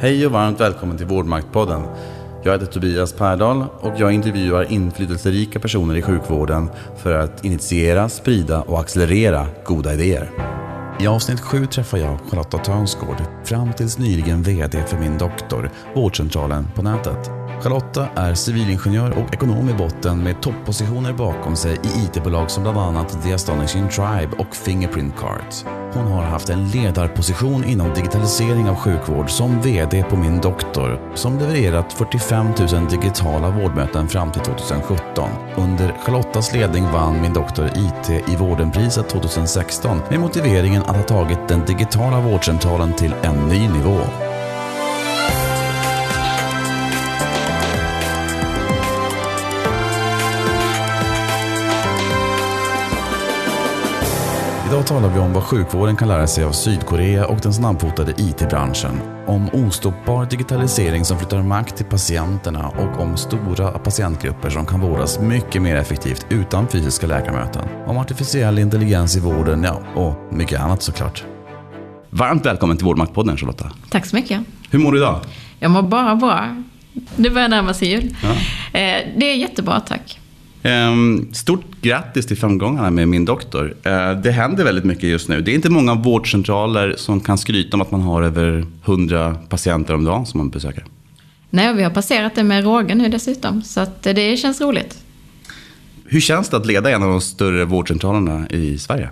Hej och varmt välkommen till Vårdmaktpodden. Jag heter Tobias Pärdal och jag intervjuar inflytelserika personer i sjukvården för att initiera, sprida och accelerera goda idéer. I avsnitt 7 träffar jag Charlotta Törnsgård, fram tills nyligen VD för min doktor, vårdcentralen på nätet. Charlotta är civilingenjör och ekonom i botten med toppositioner bakom sig i IT-bolag som bland annat The Astonishing Tribe och Fingerprint Cards. Hon har haft en ledarposition inom digitalisering av sjukvård som VD på Min Doktor som levererat 45 000 digitala vårdmöten fram till 2017. Under Charlottas ledning vann Min Doktor IT i Vårdenpriset 2016 med motiveringen att ha tagit den digitala vårdcentralen till en ny nivå. Idag talar vi om vad sjukvården kan lära sig av Sydkorea och den snabbfotade IT-branschen. Om ostoppbar digitalisering som flyttar makt till patienterna och om stora patientgrupper som kan vårdas mycket mer effektivt utan fysiska läkarmöten. Om artificiell intelligens i vården, ja, och mycket annat såklart. Varmt välkommen till Vårdmaktpodden Charlotta. Tack så mycket. Hur mår du idag? Jag mår bara bra. Det börjar närma sig jul. Ja. Eh, Det är jättebra, tack. Ehm, Stort grattis till framgångarna med min doktor. Eh, Det händer väldigt mycket just nu. Det är inte många vårdcentraler som kan skryta om att man har över 100 patienter om dagen som man besöker. Nej, vi har passerat det med råge nu dessutom, så att det känns roligt. Hur känns det att leda en av de större vårdcentralerna i Sverige?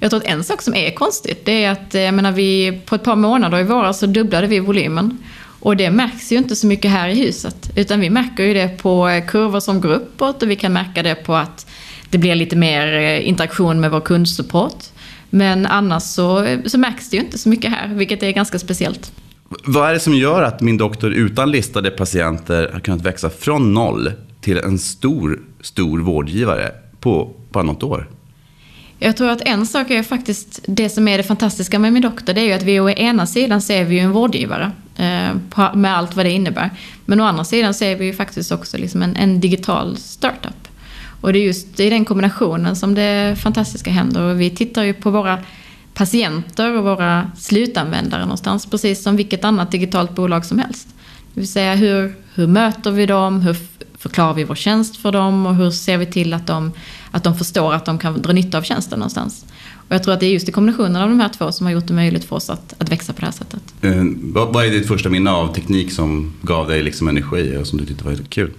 Jag tror att en sak som är konstigt, det är att eh, jag menar, vi, på ett par månader i våras så dubblade vi volymen. Och det märks ju inte så mycket här i huset, utan vi märker ju det på eh, kurvor som går uppåt och vi kan märka det på att det blir lite mer eh, interaktion med vår kundsupport. Men annars så, eh, så märks det ju inte så mycket här, vilket är ganska speciellt. Vad är det som gör att min doktor utan listade patienter har kunnat växa från noll till en stor, stor vårdgivare på bara något år? Jag tror att en sak är faktiskt det som är det fantastiska med min doktor, det är ju att vi å ena sidan ser vi ju en vårdgivare eh, med allt vad det innebär. Men å andra sidan ser vi ju faktiskt också liksom en, en digital startup. Och det är just i den kombinationen som det fantastiska händer. Och vi tittar ju på våra patienter och våra slutanvändare någonstans, precis som vilket annat digitalt bolag som helst. Det vill säga hur, hur möter vi dem, hur förklarar vi vår tjänst för dem och hur ser vi till att de, att de förstår att de kan dra nytta av tjänsten någonstans. Och jag tror att det är just i kombinationen av de här två som har gjort det möjligt för oss att, att växa på det här sättet. Eh, vad, vad är ditt första minne av teknik som gav dig liksom energi och som du tyckte var kul?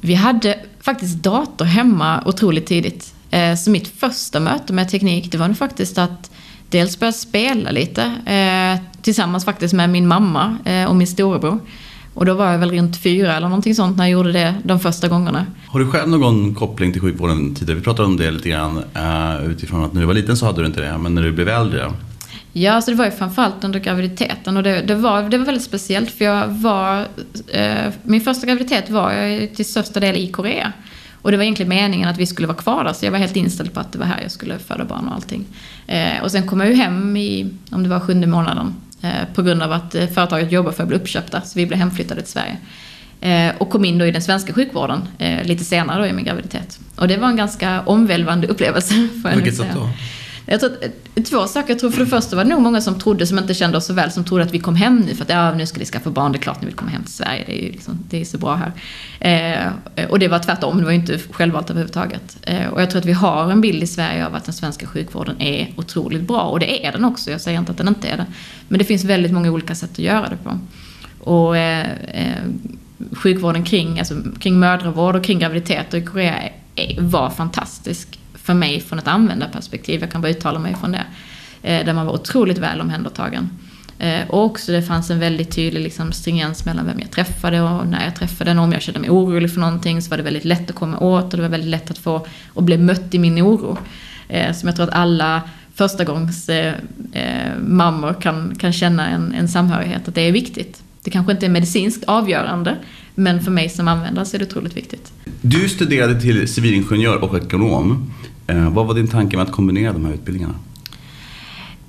Vi hade faktiskt dator hemma otroligt tidigt. Eh, Så mitt första möte med teknik, det var nog faktiskt att dels börja spela lite eh, tillsammans faktiskt med min mamma eh, och min storebror. Och då var jag väl runt fyra eller någonting sånt när jag gjorde det de första gångarna. Har du själv någon koppling till sjukvården tidigare? Vi pratade om det lite grann uh, utifrån att när du var liten så hade du inte det, men när du blev äldre? Ja, så det var ju framförallt under graviditeten och det, det, var, det var väldigt speciellt för jag var... Eh, min första graviditet var jag till största del i Korea. Och det var egentligen meningen att vi skulle vara kvar där, så jag var helt inställd på att det var här jag skulle föda barn och allting. Eh, och sen kom jag ju hem i, om det var sjunde månaden, eh, på grund av att eh, företaget jobbar för att bli uppköpta, så vi blev hemflyttade till Sverige. Eh, och kom in då i den svenska sjukvården eh, lite senare då i min graviditet. Och det var en ganska omvälvande upplevelse, får jag nog Vilket sätt då? Jag tror att, eh, två saker. Jag tror för det första var det nog många som trodde, som inte kände oss så väl, som trodde att vi kom hem nu för att ja, nu ska vi skaffa barn, det är klart ni vill komma hem till Sverige, det är ju liksom, det är så bra här. Eh, och det var tvärtom, det var ju inte självvalt överhuvudtaget. Eh, och jag tror att vi har en bild i Sverige av att den svenska sjukvården är otroligt bra, och det är den också, jag säger inte att den inte är det. Men det finns väldigt många olika sätt att göra det på. Och eh, eh, sjukvården kring, alltså, kring mödravård och kring graviditet i Korea var fantastisk för mig från ett användarperspektiv. Jag kan bara uttala mig från det. Eh, där man var otroligt väl omhändertagen. Eh, och också det fanns en väldigt tydlig liksom, stringens mellan vem jag träffade och när jag träffade någon. Om jag kände mig orolig för någonting så var det väldigt lätt att komma åt och det var väldigt lätt att få och bli mött i min oro. Eh, som jag tror att alla förstagångsmammor mammor kan, kan känna en, en samhörighet, att det är viktigt. Det kanske inte är medicinskt avgörande, men för mig som användare så är det otroligt viktigt. Du studerade till civilingenjör och ekonom. Eh, vad var din tanke med att kombinera de här utbildningarna?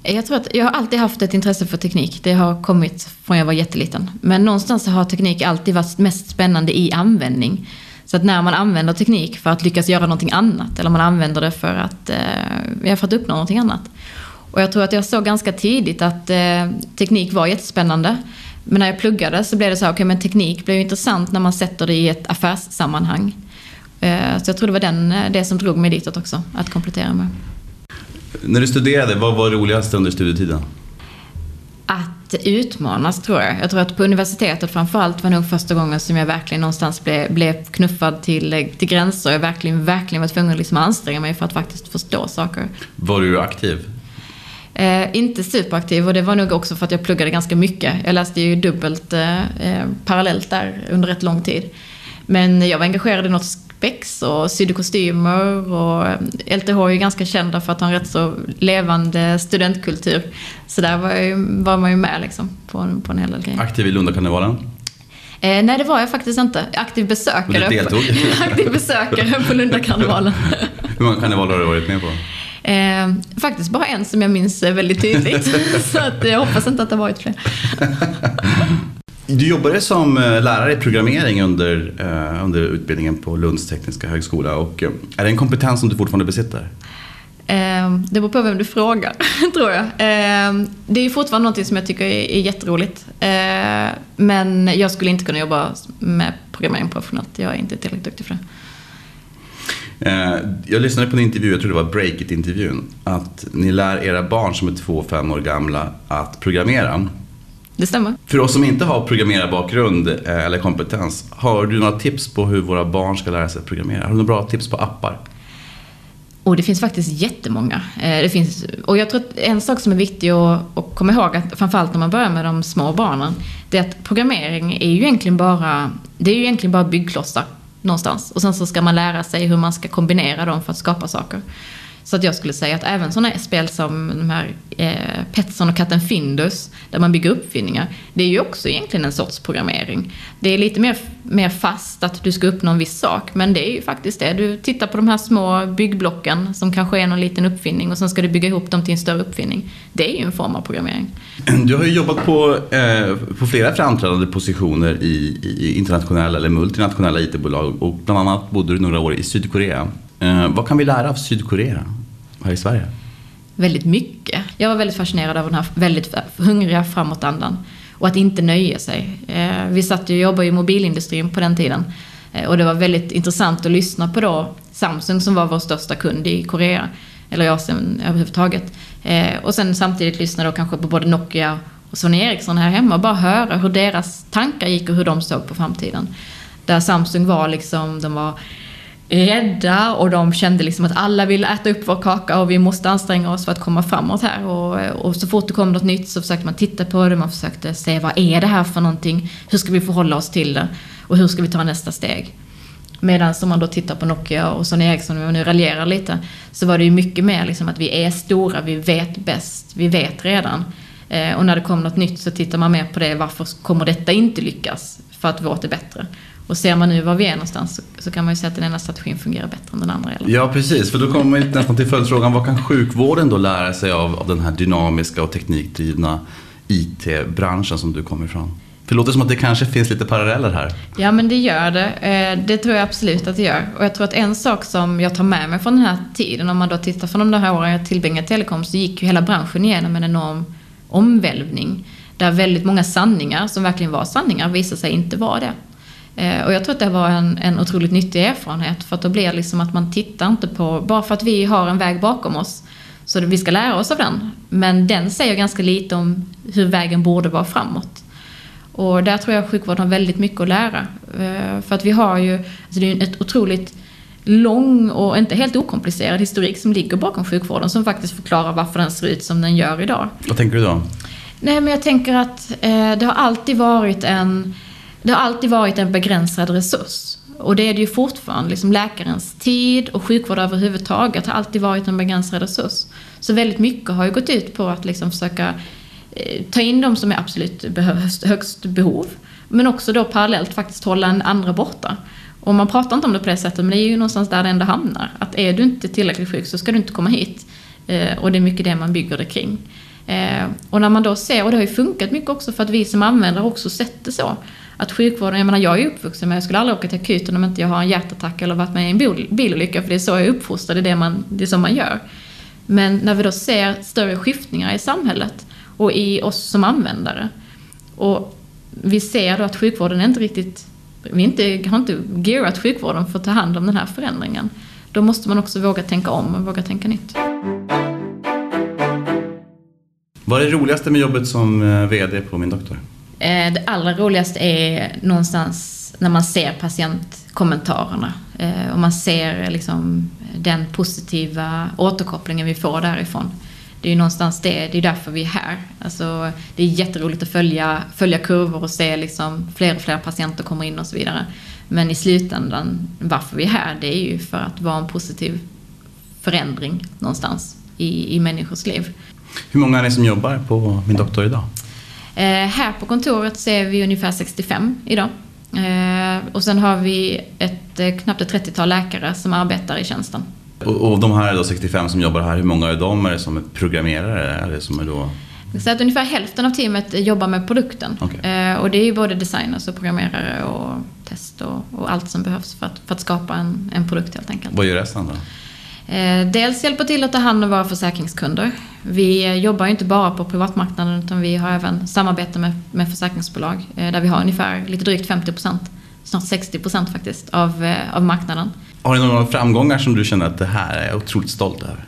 Jag tror att jag har alltid haft ett intresse för teknik. Det har kommit från jag var jätteliten. Men någonstans har teknik alltid varit mest spännande i användning. Så att när man använder teknik för att lyckas göra någonting annat, eller man använder det för att, eh, för att uppnå någonting annat. Och jag tror att jag såg ganska tidigt att eh, teknik var jättespännande. Men när jag pluggade så blev det så här, okej okay, men teknik blir ju intressant när man sätter det i ett affärssammanhang. Eh, så jag tror det var den, eh, det som drog mig ditåt också, att komplettera med. När du studerade, vad var roligast under studietiden? Att utmanas tror jag. Jag tror att på universitetet framförallt var nog första gången som jag verkligen någonstans blev, blev knuffad till, till gränser. Jag verkligen, verkligen var tvungen att liksom anstränga mig för att faktiskt förstå saker. Var du aktiv? Eh, inte superaktiv och det var nog också för att jag pluggade ganska mycket. Jag läste ju dubbelt eh, eh parallellt där under rätt lång tid. Men jag var engagerad i något spex och sydde kostymer och LTH eh, är ju ganska kända för att ha en rätt så levande studentkultur. Så där var, ju, var man ju med liksom på, en, på en hel del grejer. Aktiv i Lundakarnevalen? Eh, nej, det var jag faktiskt inte. Aktiv besökare. Du deltog? aktiv besökare på Lundakarnevalen. Hur många karnevaler har du varit med på? Eh, faktiskt bara en som jag minns väldigt tydligt. så att jag hoppas inte att det har varit fler. Du jobbade som eh, lärare i programmering under, eh, under utbildningen på Lunds tekniska högskola. Och, eh, är det en kompetens som du fortfarande besitter? Eh, det beror på vem du frågar, tror jag. Eh, det är fortfarande något som jag tycker är, jätteroligt. Eh, men jag skulle inte kunna jobba med programmering professionellt. Jag är inte tillräckligt duktig för det. Jag lyssnade på en intervju, jag tror det var Breakit-intervjun, att ni lär era barn som är två, fem år gamla att programmera. Det stämmer. För oss som inte har programmerarbakgrund eh, eller kompetens, har du några tips på hur våra barn ska lära sig att programmera? Har du några bra tips på appar? Och det finns faktiskt jättemånga. Eh, det finns, och jag tror att en sak som är viktig att, att komma ihåg, att framförallt när man börjar med de små barnen, det är att programmering är ju egentligen bara, det är ju egentligen bara byggklossar någonstans. Och sen så ska man lära sig hur man ska kombinera dem för att skapa saker. Så att jag skulle säga att även sådana spel som de här eh, Petson och katten Findus, där man bygger uppfinningar, det är ju också egentligen en sorts programmering. Det är lite mer, mer fast att du ska uppnå en viss sak, men det är ju faktiskt det. Du tittar på de här små byggblocken som kanske är någon liten uppfinning och sen ska du bygga ihop dem till en större uppfinning. Det är ju en form av programmering. Du har ju jobbat på, eh, på flera framträdande positioner i, i internationella eller multinationella IT-bolag och bland annat bodde du några år i Sydkorea. Eh, vad kan vi lära av Sydkorea här i Sverige? Väldigt mycket. Jag var väldigt fascinerad av den här väldigt hungriga framåtandan. Och att inte nöja sig. Eh, vi satt ju och jobbade i mobilindustrin på den tiden. Eh, och det var väldigt intressant att lyssna på då Samsung som var vår största kund i Korea. Eller i Asien överhuvudtaget. Eh, och sen samtidigt lyssna då kanske på både Nokia och Sony Ericsson här hemma och bara höra hur deras tankar gick och hur de såg på framtiden. Där Samsung var liksom, de var rädda och de kände liksom att alla vill äta upp vår kaka och vi måste anstränga oss för att komma framåt här. Och, och så fort det kom något nytt så försökte man titta på det, man försökte se vad är det här för någonting? Hur ska vi förhålla oss till det? Och hur ska vi ta nästa steg? Medan om man då tittar på Nokia och Sony Ericsson, om jag nu raljerar lite, så var det ju mycket mer liksom att vi är stora, vi vet bäst, vi vet redan. Eh, och när det kommer något nytt så tittar man mer på det, varför kommer detta inte lyckas? För att vårt är bättre. Och ser man nu var vi är någonstans så, så kan man ju säga att den ena strategin fungerar bättre än den andra. Eller? Ja, precis. För då kommer man nästan till följdfrågan. Vad kan sjukvården då lära sig av, av den här dynamiska och teknikdrivna IT-branschen som du kommer ifrån? För det låter som att det kanske finns lite paralleller här. Ja, men det gör det. Eh, det tror jag absolut att det gör. Och jag tror att en sak som jag tar med mig från den här tiden, om man då tittar från de här åren jag tillbringade telekom, så gick ju hela branschen igenom en enorm omvälvning. Där väldigt många sanningar, som verkligen var sanningar, visade sig inte vara det. Eh, och jag tror att det var en, en otroligt nyttig erfarenhet för att då blir det liksom att man tittar inte på, bara för att vi har en väg bakom oss, så vi ska lära oss av den. Men den säger ganska lite om hur vägen borde vara framåt. Och där tror jag sjukvården har väldigt mycket att lära. Eh, för att vi har ju, alltså det är ett otroligt lång och inte helt okomplicerad historik som ligger bakom sjukvården som faktiskt förklarar varför den ser ut som den gör idag. Vad tänker du då? Nej, men jag tänker att eh, det har alltid varit en det har alltid varit en begränsad resurs. Och det är det ju fortfarande. Liksom läkarens tid och sjukvård överhuvudtaget har alltid varit en begränsad resurs. Så väldigt mycket har ju gått ut på att liksom försöka eh, ta in de som är absolut behövs, högst behov. Men också då parallellt faktiskt hålla en andra borta. Och man pratar inte om det på det sättet, men det är ju någonstans där det ändå hamnar. Att är du inte tillräckligt sjuk så ska du inte komma hit. Eh, och det är mycket det man bygger det kring. Eh, och när man då ser, och det har ju funkat mycket också för att vi som användare också sett det så att sjukvården, jag menar jag är uppvuxen med, jag skulle aldrig åka till akuten om inte jag har en hjärtattack eller varit med i en bilolycka, för det är så jag är uppfostrad, det är det, man, det är så man gör. Men när vi då ser större skiftningar i samhället och i oss som användare, och vi ser då att sjukvården är inte riktigt, vi inte, har inte gearat sjukvården för att ta hand om den här förändringen. Då måste man också våga tänka om och våga tänka nytt. Vad är det roligaste med jobbet som eh, VD på Min Doktor? Eh, det allra roligaste är någonstans när man ser patientkommentarerna eh, och man ser liksom den positiva återkopplingen vi får därifrån. Det är ju någonstans det, det är därför vi är här. Alltså, det är jätteroligt att följa, följa kurvor och se liksom fler och fler patienter komma in och så vidare. Men i slutändan, varför vi är här, det är ju för att vara en positiv förändring någonstans i, i människors liv. Hur många är ni som jobbar på Min Doktor idag? Eh, här på kontoret så är vi ungefär 65 idag. Eh, och sen har vi ett, eh, knappt ett 30-tal läkare som arbetar i tjänsten. Och, och de här då 65 som jobbar här, hur många av dem är det som är programmerare? Är det som är då... Så att ungefär hälften av teamet jobbar med produkten. Okay. Och det är ju både designers och programmerare och test och, och, allt som behövs för att, för att skapa en, en produkt helt enkelt. Vad gör resten då? Eh, dels hjälpa till att ta hand om våra försäkringskunder. Vi jobbar ju inte bara på privatmarknaden utan vi har även samarbete med, med försäkringsbolag eh, där vi har ungefär lite drygt 50% snart 60 faktiskt, av, eh, av marknaden. Har ni några framgångar som du känner att det här är jag otroligt stolt över?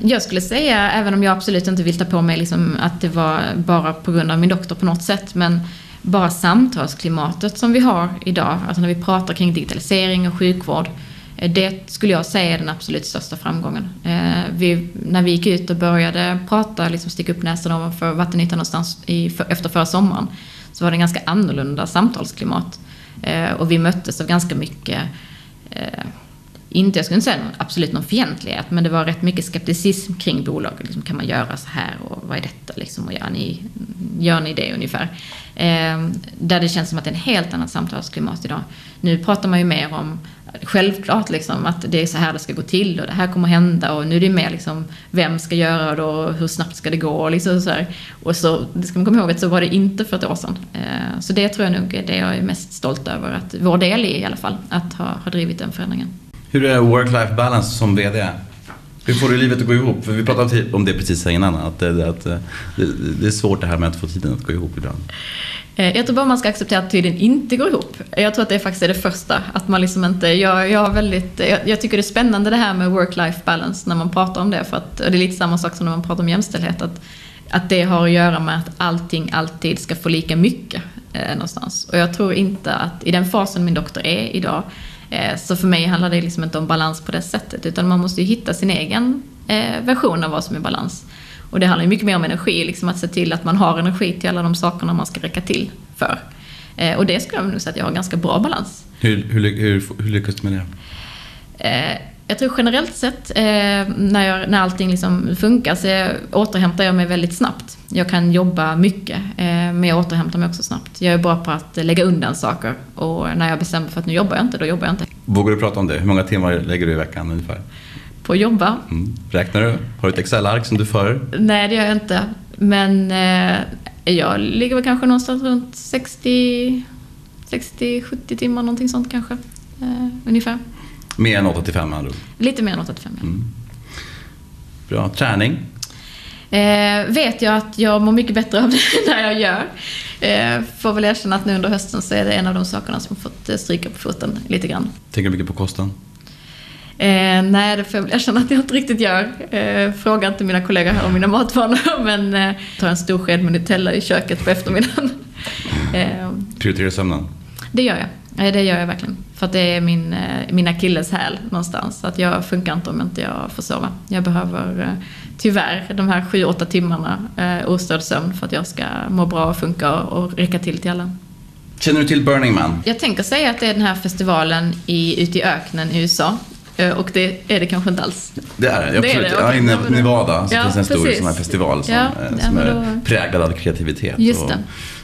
Jag skulle säga, även om jag absolut inte vill ta på mig liksom att det var bara på grund av min doktor på något sätt, men bara samtalsklimatet som vi har idag, alltså när vi pratar kring digitalisering och sjukvård, Eh, Eh, det skulle jag säga är den absolut största framgången. Eh, vi, när vi gick ut och började prata, liksom sticka upp näsan ovanför vattenytan någonstans i, för, efter förra sommaren, så var det en ganska annorlunda samtalsklimat. Eh, och vi möttes av ganska mycket, inte, jag skulle inte säga absolut någon fientlighet, men det var rätt mycket skepticism kring bolaget. Liksom, kan man göra så här och vad är detta liksom? Och gör ni, gör ni det ungefär? där det känns som att det är en helt annat samtalsklimat idag. Nu pratar man ju mer om självklart liksom att det är så här det ska gå till och det här kommer hända och nu är det mer liksom vem ska göra det och hur snabbt ska det gå och liksom så här. Och så, det ska man komma ihåg att så var det inte för ett år sedan. Eh, så det tror jag nog är det jag är mest stolt över, att vår del i i alla fall, att ha, ha drivit den förändringen. Hur är work-life balance som VD? Hur får du livet att gå ihop? För vi pratade om det precis innan, att, det, att eh, det, det är svårt det här med att få tiden att gå ihop ibland. Eh, jag tror bara man ska acceptera att tiden inte går ihop. Jag tror att det faktiskt är det första. Att man liksom inte, jag, jag, väldigt, eh, jag, jag tycker det är spännande det här med work-life balance när man pratar om det. För att, det är lite samma sak som när man pratar om jämställdhet. Att, att det har att göra med att allting alltid ska få lika mycket eh, någonstans. Och jag tror inte att i den fasen min doktor är idag, eh, så för mig handlar det liksom inte om balans på det sättet. Utan man måste ju hitta sin egen eh, version av vad som är balans. Och det handlar mycket mer om energi, liksom att se till att man har energi till alla de sakerna man ska räcka till för. Eh, och det skulle jag nog säga att jag har ganska bra balans. Hur, hur, hur, hur lyckas du med det? Eh, jag tror generellt sett eh, när, jag, när allting liksom funkar så återhämtar jag mig väldigt snabbt. Jag kan jobba mycket, eh, men jag återhämtar mig också snabbt. Jag är bra på att lägga undan saker och när jag bestämmer för att nu jobbar jag inte, då jobbar jag inte. Vågar du prata om det? Hur många timmar lägger du i veckan ungefär? På att jobba. Mm. Räknar du? Har du ett Excel-ark som du för? Nej, det gör jag inte. Men eh, jag ligger väl kanske någonstans runt 60, 60-70 timmar, någonting sånt kanske. Eh, ungefär. Mer än 8 till 5 andra Lite mer än 8 till 5, ja. Mm. Bra. Träning? Eh, vet jag att jag mår mycket bättre av det när jag gör. Eh, får väl erkänna att nu under hösten så är det en av de sakerna som fått stryka på foten lite grann. Tänker du mycket på kosten? Eh, nej, det får jag erkänna att jag inte riktigt gör. Eh, fråga inte mina kollegor här om mina matvanor, men eh, tar en stor sked med Nutella i köket på eftermiddagen. Eh, Prioriterar sömnen? Det gör jag. Eh, det gör jag verkligen. För att det är min, eh, min akilleshäl någonstans. Att jag funkar inte om inte jag får sova. Jag behöver eh, tyvärr de här sju, åtta timmarna eh, ostörd sömn för att jag ska må bra och funka och räcka till till alla. Känner du till Burning Man? Jag tänker säga att det är den här festivalen i, ute i öknen i USA. Eh, och det är det kanske inte alls. Det är det, absolut. Det är det. Ja, inne på Nevada så ja, finns en stor sån här festival som, ja, eh, som är då... präglad av kreativitet. Just det.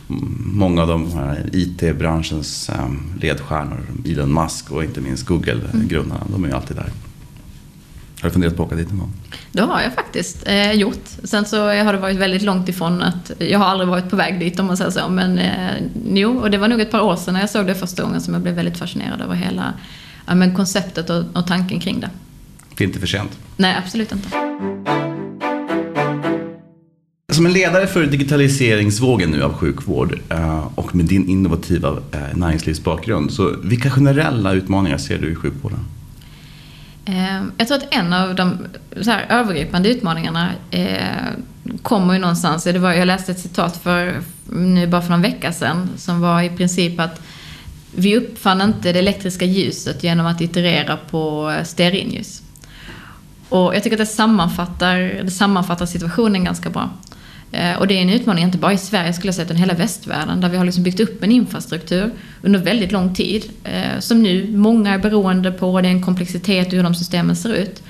många av de här IT-branschens ehm, ledstjärnor, Elon Musk och inte minst Google-grundarna, mm. de är ju alltid där. Har du funderat på att åka dit någon gång? Det har jag faktiskt eh, gjort. Sen så har det varit väldigt långt ifrån att, jag har aldrig varit på väg dit om man säger så, men eh, jo, och det var nog ett par år sedan när jag såg det första gången som jag blev väldigt fascinerad över hela ja, men konceptet och, och tanken kring det. Det är inte för sent? Nej, absolut inte. Som en ledare för digitaliseringsvågen nu av sjukvård eh, och med din innovativa eh, näringslivsbakgrund, så vilka generella utmaningar ser du i sjukvården? Eh, jag tror att en av de så här, övergripande utmaningarna kommer ju någonstans, det var, jag läste ett citat för nu bara för någon vecka sedan som var i princip att vi uppfann inte det elektriska ljuset genom att iterera på eh, stearinljus. Och jag tycker att det sammanfattar, det sammanfattar situationen ganska bra. Eh, och det är en utmaning inte bara i Sverige skulle jag säga, utan hela västvärlden. Där vi har liksom byggt upp en infrastruktur under väldigt lång tid. Eh, som nu många är beroende på. Det är en komplexitet i hur de systemen ser ut.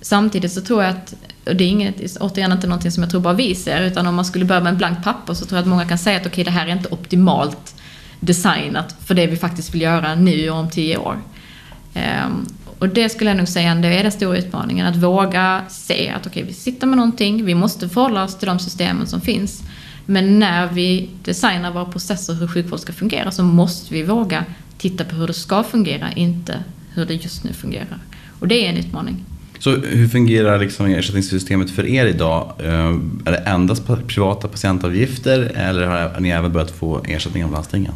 Samtidigt så tror jag att, och det är inget, återigen inte någonting som jag tror bara vi ser, utan om man skulle börja med en blank papper så tror jag att många kan säga att okej, okay, det här är inte optimalt designat för det vi faktiskt vill göra nu och om tio år. Ehm, och det skulle jag nog säga ändå är den stora utmaningen. Att våga se att okej, okay, vi sitter med någonting, vi måste förhålla oss till de systemen som finns. Men när vi designar våra processer hur sjukvård ska fungera så måste vi våga titta på hur det ska fungera, inte hur det just nu fungerar. Och det är en utmaning. Så hur fungerar liksom ersättningssystemet för er idag? Eh, är det endast privata patientavgifter eller har ni även börjat få ersättning av landstingen?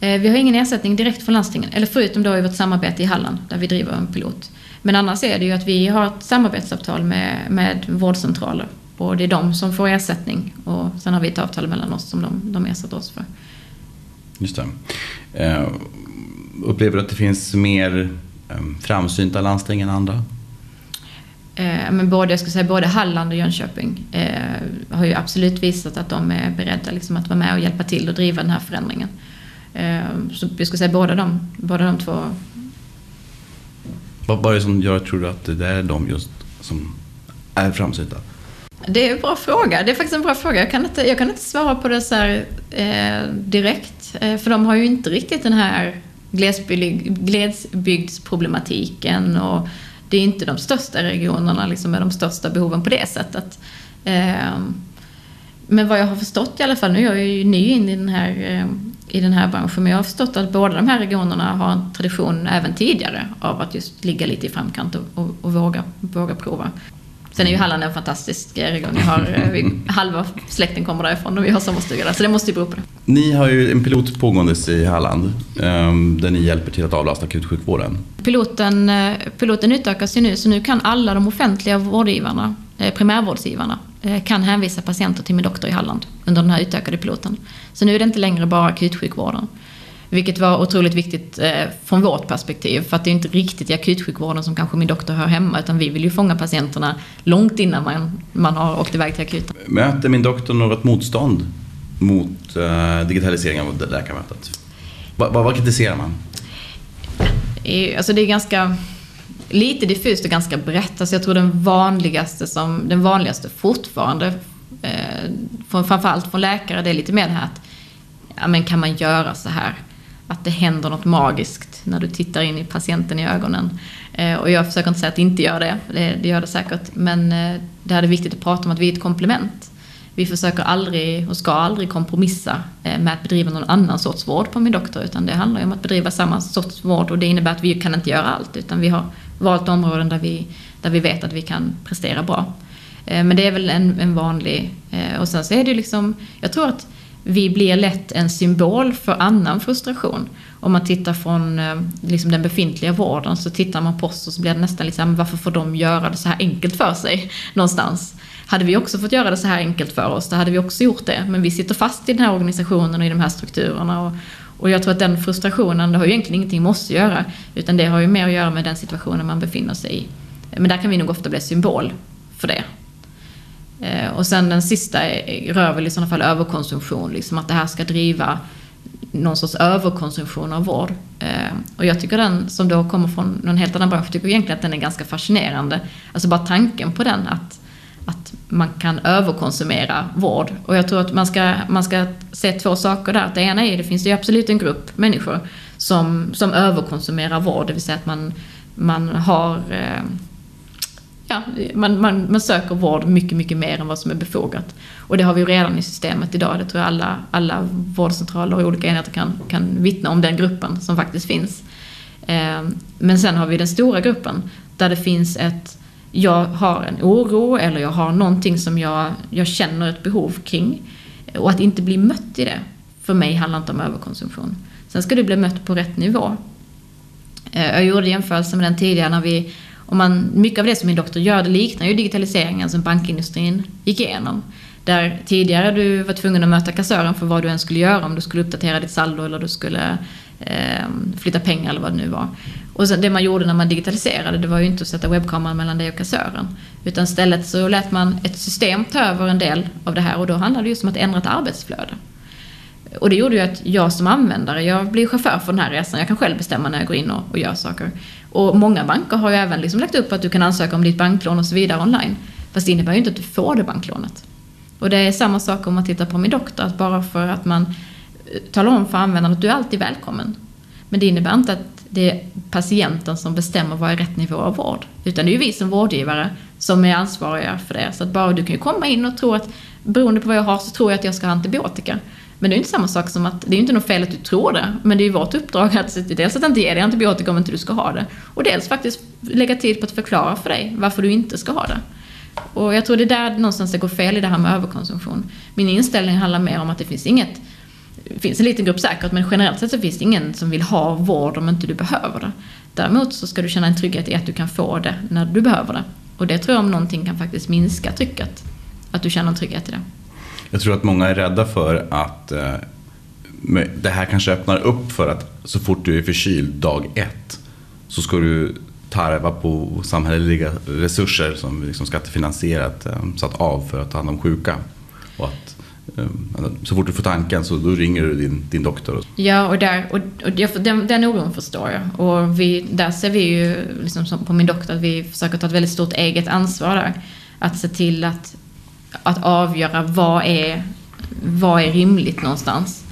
Eh, vi har ingen ersättning direkt från landstingen, eller förutom då i vårt samarbete i Halland där vi driver en pilot. Men annars är det ju att vi har ett samarbetsavtal med, med vårdcentraler och det är de som får ersättning och sen har vi ett avtal mellan oss som de, de ersätter oss för. Just det. Uh, upplever du att det finns mer um, framsynta landsting än andra? Eh, men både, jag skulle säga, både Halland och Jönköping eh, har ju absolut visat att de är beredda liksom, att vara med och hjälpa till och driva den här förändringen. Eh, så jag skulle säga båda de, båda de två. Vad, är det som gör, tror du, att det är de just som är framsynta? Det är en bra fråga. Det är faktiskt en bra fråga. Jag kan inte, jag kan inte svara på det så här, eh, direkt. Eh, för de har ju inte riktigt den här glesbygd, glesbygdsproblematiken och det är inte de största regionerna liksom, med de största behoven på det sättet. Ehm, men vad jag har förstått i alla fall, nu är jag ju ny in i den här, eh, i den här branschen, men jag har förstått att båda de här regionerna har en tradition även tidigare av att just ligga lite i framkant och, och, och våga, våga prova. Sen är ju Halland en fantastisk region. Jag har, eh, vi, halva släkten kommer därifrån och vi har sommarstuga där, så det måste ju bero på det. Ni har ju en pilot pågåendes i Halland ehm, där ni hjälper till att avlasta akutsjukvården. Piloten, eh, piloten utökas ju nu, så nu kan alla de offentliga vårdgivarna, eh, primärvårdsgivarna, kan hänvisa patienter till min doktor i Halland under den här utökade piloten. Så nu är det inte längre bara akutsjukvården. Vilket var otroligt viktigt eh, från vårt perspektiv. För att det är inte riktigt i akutsjukvården som kanske min doktor hör hemma. Utan vi vill ju fånga patienterna långt innan man, man har åkt iväg till akuten. Möter min doktor något motstånd mot eh, digitalisering av läkarmötet? Vad, vad, vad kritiserar man? Alltså det är ganska lite diffust och ganska brett. Alltså jag tror den vanligaste, som, den vanligaste fortfarande, eh, framförallt från läkare, det är lite mer det här att ja, men kan man göra så här? Att det händer något magiskt när du tittar in i patienten i ögonen. Eh, och jag försöker inte säga att det inte gör det, det, gör det säkert. Men eh, det är viktigt att prata om att vi är ett komplement. Vi försöker aldrig och ska aldrig kompromissa eh, med att bedriva någon annan sorts vård på min doktor. Utan det handlar ju om att bedriva samma sorts vård och det innebär att vi kan inte göra allt. Utan vi har valt områden där vi, där vi vet att vi kan prestera bra. Men det är väl en, en vanlig... Och sen så är det ju liksom... Jag tror att vi blir lätt en symbol för annan frustration. Om man tittar från eh, liksom den befintliga vården så tittar man på oss och så blir det nästan liksom, varför får de göra det så här enkelt för sig någonstans? Hade vi också fått göra det så här enkelt för oss, då hade vi också gjort det. Men vi sitter fast i den här organisationen och i de här strukturerna. Och, och jag tror att den frustrationen, det har ju egentligen ingenting med oss att göra, utan det har ju mer att göra med den situationen man befinner sig i. Men där kan vi nog ofta bli symbol för det. Eh, och sen den sista rör väl i sådana fall överkonsumtion, liksom att det här ska driva någon sorts överkonsumtion av vård. Eh, och jag tycker den, som då kommer från någon helt annan bransch, tycker egentligen att den är ganska fascinerande. Alltså bara tanken på den, att, att man kan överkonsumera vård. Och jag tror att man ska, man ska se två saker där. Det ena är, det finns ju absolut en grupp människor som, som överkonsumerar vård, det vill säga att man, man har eh, ja, man, man, man söker vård mycket, mycket mer än vad som är befogat. Och det har vi ju redan i systemet idag. Det tror jag alla, alla vårdcentraler och olika enheter kan, kan vittna om den gruppen som faktiskt finns. Ehm, men sen har vi den stora gruppen där det finns ett, jag har en oro eller jag har någonting som jag, jag känner ett behov kring. Och att inte bli mött i det, för mig handlar inte om överkonsumtion. Sen ska du bli mött på rätt nivå. Ehm, jag gjorde jämförelse med den tidigare när vi, och man, mycket av det som min doktor gör, det liknar ju digitaliseringen som bankindustrin gick igenom. Där tidigare du var tvungen att möta kassören för vad du än skulle göra, om du skulle uppdatera ditt saldo eller du skulle eh, flytta pengar eller vad det nu var. Och sen det man gjorde när man digitaliserade, det var ju inte att sätta webbkameran mellan dig och kassören. Utan istället så lät man ett system ta över en del av det här och då handlade det just om att ändra ett arbetsflöde. Och det gjorde ju att jag som användare, jag blir chaufför för den här resan. Jag kan själv bestämma när jag går in och, och gör saker. Och många banker har ju även liksom lagt upp att du kan ansöka om ditt banklån och så vidare online. Fast det innebär ju inte att du får det banklånet. Och det är samma sak om man tittar på min doktor, att bara för att man eh, talar om för användaren att du är alltid välkommen. Men det innebär inte att det är patienten som bestämmer vad är rätt nivå av vård. Utan det är ju vi som vårdgivare som är ansvariga för det. Så att bara du kan ju komma in och tro att beroende på vad jag har så tror jag att jag ska ha antibiotika. Men det är ju inte samma sak som att, det är ju inte något fel att du tror det, men det är ju vårt uppdrag att dels att inte ge dig antibiotika om inte du ska ha det, och dels faktiskt lägga tid på att förklara för dig varför du inte ska ha det. Och jag tror det är där någonstans det går fel i det här med överkonsumtion. Min inställning handlar mer om att det finns inget, det finns en liten grupp säkert, men generellt sett så finns det ingen som vill ha vård om inte du behöver det. Däremot så ska du känna en trygghet i att du kan få det när du behöver det. Och det tror jag om någonting kan faktiskt minska trycket. Att du känner en trygghet i det. Jag tror att många är rädda för att eh, det här kanske öppnar upp för att så fort du är förkyld dag ett så ska du tarva på samhälleliga resurser som liksom skattefinansierat eh, satt av för att ta hand om sjuka. Och att, eh, så fort du får tanken så då ringer du din, din doktor. Ja, och, där, och, och den, den oron förstår jag. Och vi, där ser vi ju, liksom på min doktor, att vi försöker ta ett väldigt stort eget ansvar där. Att se till att, att avgöra vad är, vad är rimligt någonstans.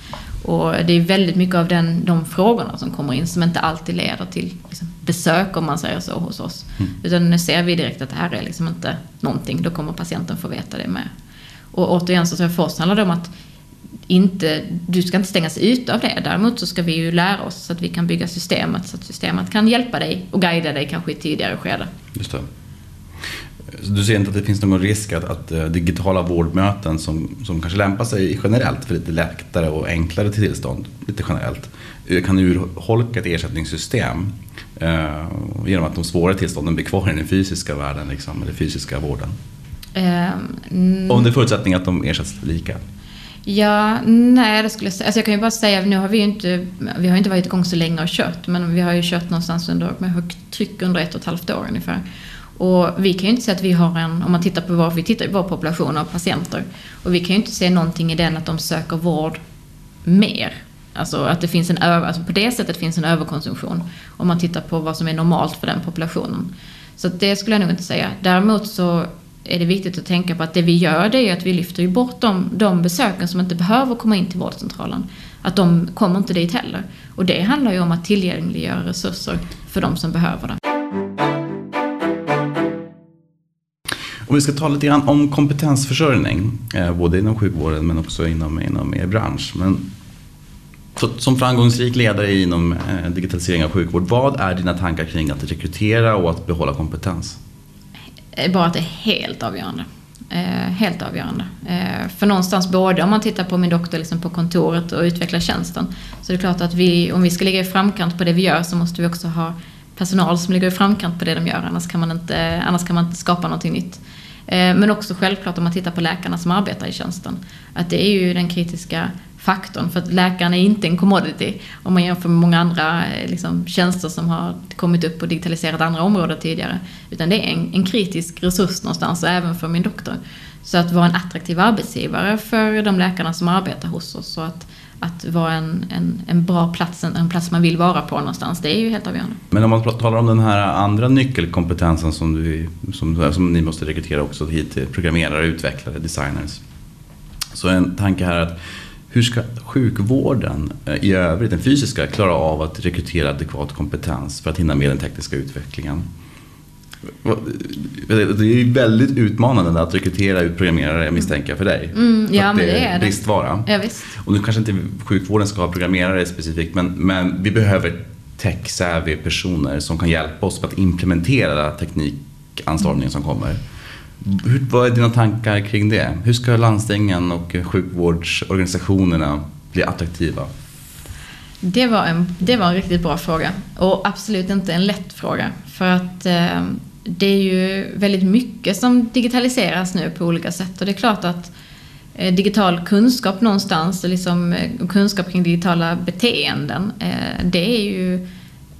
Och det är väldigt mycket av den, de frågorna som kommer in som inte alltid leder till liksom, besök om man säger så hos oss. Mm. Utan nu ser vi direkt att det här är liksom inte någonting, då kommer patienten få veta det med. Och återigen så tror jag för oss handlar det om att inte, du ska inte stängas ute av det. Däremot så ska vi ju lära oss så att vi kan bygga systemet så att systemet kan hjälpa dig och guida dig kanske i ett tidigare skede. Just det. Du ser inte att det finns någon risk att, att eh, digitala vårdmöten som, som kanske lämpar sig generellt för lite lättare och enklare tillstånd, lite generellt, eh, kan urholka ett ersättningssystem eh, genom att de svåra tillstånden blir kvar i den fysiska världen, liksom, eller fysiska vården? Um, är förutsättning att de ersätts lika? Ja, nej det skulle. Alltså jag kan ju bara säga, nu har vi ju inte, vi har inte varit igång så länge och kört, men vi har ju kört någonstans under, med högt tryck under ett och ett halvt år ungefär. Och vi kan ju inte säga att vi har en, om man tittar på vår, vi tittar på vår population av patienter, och vi kan ju inte se någonting i den att de söker vård mer. Alltså att det finns en alltså på det sättet finns en överkonsumtion. Om man tittar på vad som är normalt för den populationen. Så det skulle jag nog inte säga. Däremot så är det viktigt att tänka på att det vi gör det är att vi lyfter ju bort de, de besöken som inte behöver komma in till vårdcentralen. Att de kommer inte dit heller. Och det handlar ju om att tillgängliggöra resurser för de som behöver det. Om vi ska tala lite grann om kompetensförsörjning, eh, både inom sjukvården men också inom, inom er bransch. Men som framgångsrik ledare inom eh, digitalisering av sjukvård, vad är dina tankar kring att rekrytera och att behålla kompetens? Eh, bara att det är helt avgörande. helt avgörande. för någonstans både om man tittar på min doktor liksom på kontoret och utvecklar tjänsten. Så är det klart att vi, om vi ska ligga i framkant på det vi gör så måste vi också ha personal som ligger i framkant på det de gör. Annars kan man inte, annars kan man inte skapa någonting nytt. Eh, men också självklart om man tittar på läkarna som arbetar i tjänsten. Att det är ju den kritiska faktorn. För att läkaren är inte en commodity om man jämför med många andra eh, liksom, tjänster som har kommit upp och digitaliserat andra områden tidigare. Utan det är en, en kritisk resurs någonstans, och även för min doktor. Så att vara en attraktiv arbetsgivare för de läkarna som arbetar hos oss Så att att vara en, en, en bra plats, en, en, plats man vill vara på någonstans. Det är ju helt avgörande. Men om man talar om den här andra nyckelkompetensen som, du, som, som ni måste rekrytera också hit till programmerare, utvecklare, designers. Så en tanke här att hur ska sjukvården eh, i övrigt, den fysiska, klara av att rekrytera adekvat kompetens för att hinna med den tekniska utvecklingen? Det är väldigt utmanande att rekrytera ut programmerare misstänker jag för dig. Mm, ja, men det är det. Bristvara. Ja, visst. Och nu kanske inte sjukvården ska ha programmerare specifikt men, men vi behöver tech-savvy personer som kan hjälpa oss att implementera teknik teknikanstormning som kommer. Hur, vad är dina tankar kring det? Hur ska landstingen och sjukvårdsorganisationerna bli attraktiva? Det var, en, det var en riktigt bra fråga och absolut inte en lätt fråga. För att eh, det är ju väldigt mycket som digitaliseras nu på olika sätt. Och det är klart att eh, digital kunskap någonstans, liksom, eh, kunskap kring digitala beteenden, eh, det är ju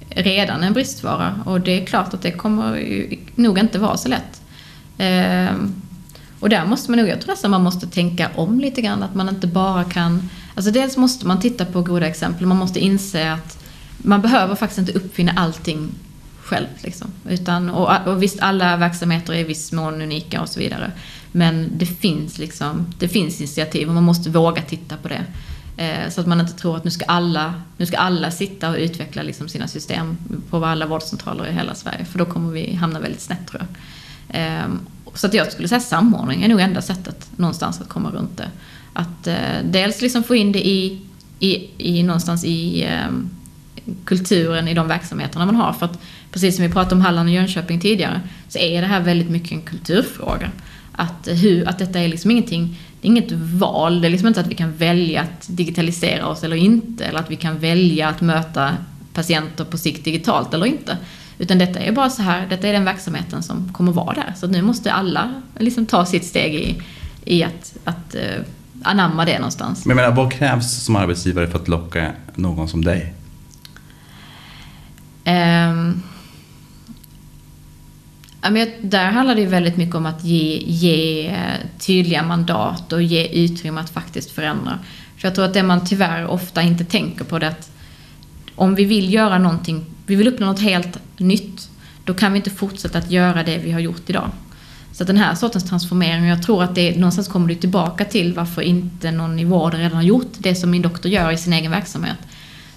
redan en bristvara. Och det är klart att det kommer ju nog inte vara så lätt. Och där måste man nog, jag tror nästan man måste tänka om lite grann, att man inte bara kan... Alltså dels måste man titta på goda exempel, man måste inse att man behöver faktiskt inte uppfinna allting själv. Liksom. Utan, och, och visst, alla verksamheter är i viss mån unika och så vidare. Men det finns, liksom, det finns initiativ och man måste våga titta på det. Eh, så att man inte tror att nu ska alla, nu ska alla sitta och utveckla liksom sina system på alla vårdcentraler i hela Sverige. För då kommer vi hamna väldigt snett tror jag. Eh, så att jag skulle säga samordning är nog enda sättet någonstans att komma runt det. Att eh, dels liksom få in det i, i, i någonstans i eh, kulturen i de verksamheterna man har. För att precis som vi pratade om Halland och Jönköping tidigare, så är det här väldigt mycket en kulturfråga. Att, hur, att detta är liksom ingenting, det är inget val, det är liksom inte att vi kan välja att digitalisera oss eller inte, eller att vi kan välja att möta patienter på sikt digitalt eller inte. Utan detta är bara så här, detta är den verksamheten som kommer vara där. Så nu måste alla liksom ta sitt steg i, i att, att uh, anamma det någonstans. Men jag menar, vad krävs som arbetsgivare för att locka någon som dig? Um, där handlar det väldigt mycket om att ge, ge eh, tydliga mandat och ge utrymme att faktiskt förändra. För jag tror att det man tyvärr ofta inte tänker på det att om vi vill göra någonting, vi vill uppnå något helt nytt, då kan vi inte fortsätta att göra det vi har gjort idag. Så att den här sortens transformering, jag tror att det någonstans kommer du tillbaka till varför inte någon i vården redan har gjort det som min doktor gör i sin egen verksamhet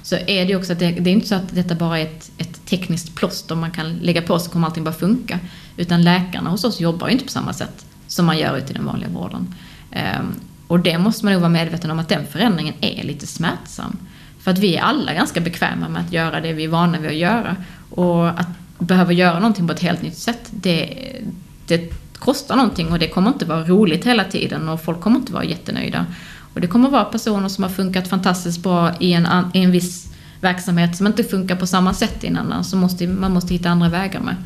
så är det också att det, det är inte så att detta bara är ett, ett tekniskt plåster man kan lägga på så kommer allting bara funka. Utan läkarna hos oss jobbar ju inte på samma sätt som man gör ute i den vanliga vården. Um, och det måste man nog vara medveten om att den förändringen är lite smärtsam. För att vi är alla ganska bekväma med att göra det vi är vana vid att göra. Och att behöva göra någonting på ett helt nytt sätt, det, det kostar någonting och det kommer inte vara roligt hela tiden och folk kommer inte vara jättenöjda. Och det kommer vara personer som har funkat fantastiskt bra i en, i en viss verksamhet som inte funkar på samma sätt i en Så måste, man måste hitta andra vägar med.